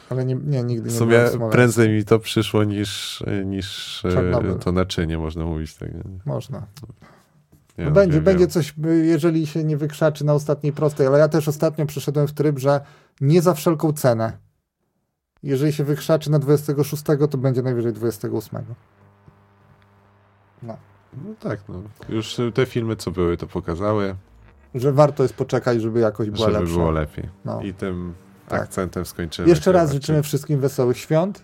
Ale nie, nie nigdy nie sumie w Smoleńsku. prędzej mi to przyszło niż, niż e, Czarnobyl. to naczynie, można mówić tak. Nie, Można. nie, No no, będzie, wiem, będzie wiem. coś, y, jeżeli się nie wykrzaczy na ostatniej prostej, ale ja też ostatnio przeszedłem w tryb, że nie za wszelką cenę. Jeżeli się wykrzaczy na 26, to będzie najwyżej 28. No tak, no. Już te filmy, co były, to pokazały, Że warto jest poczekać, żeby jakoś była żeby lepsza. było lepiej. No. I tym Tak. akcentem skończymy. Jeszcze raz życzymy wszystkim wesołych świąt.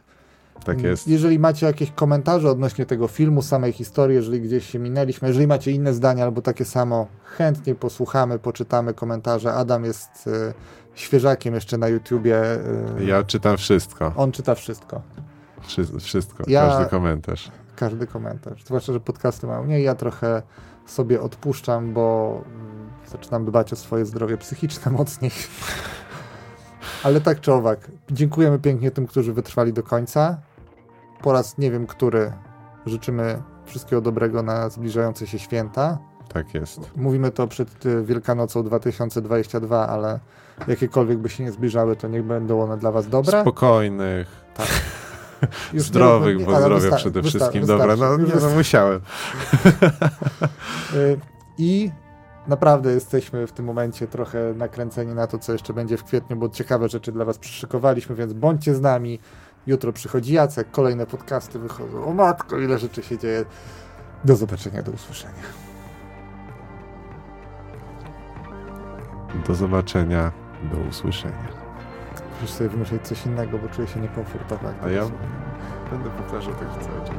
Tak jest. Jeżeli macie jakieś komentarze odnośnie tego filmu, samej historii, jeżeli gdzieś się minęliśmy, jeżeli macie inne zdania albo takie samo, chętnie posłuchamy, poczytamy komentarze. Adam jest y, świeżakiem jeszcze na YouTubie. y, Ja czytam wszystko. On czyta wszystko. Wszy- wszystko. Ja- Każdy komentarz. Każdy komentarz. Zwłaszcza, że podcasty mają mniej. Ja trochę sobie odpuszczam, bo mm, zaczynam dbać o swoje zdrowie psychiczne mocniej. Ale tak czy owak, dziękujemy pięknie tym, którzy wytrwali do końca. Po raz nie wiem który życzymy wszystkiego dobrego na zbliżające się święta. Tak jest. Mówimy to przed y, Wielkanocą 2022, ale jakiekolwiek by się nie zbliżały, to niech będą one dla was dobre. Spokojnych, Już nie zdrowych, róbmy- bo ale zdrowia przede wszystkim. Dobra, no, nie, Już no musiałem. Y, I naprawdę jesteśmy w tym momencie trochę nakręceni na to, co jeszcze będzie w kwietniu, bo ciekawe rzeczy dla Was przyszykowaliśmy, więc bądźcie z nami. Jutro przychodzi Jacek, kolejne podcasty wychodzą. O matko, ile rzeczy się dzieje. Do zobaczenia, do usłyszenia. Do zobaczenia, do usłyszenia. Muszę sobie wymyślić coś innego, bo czuję się niekomfortowo. A ja- rozumiem. Będę powtarzał tak cały czas.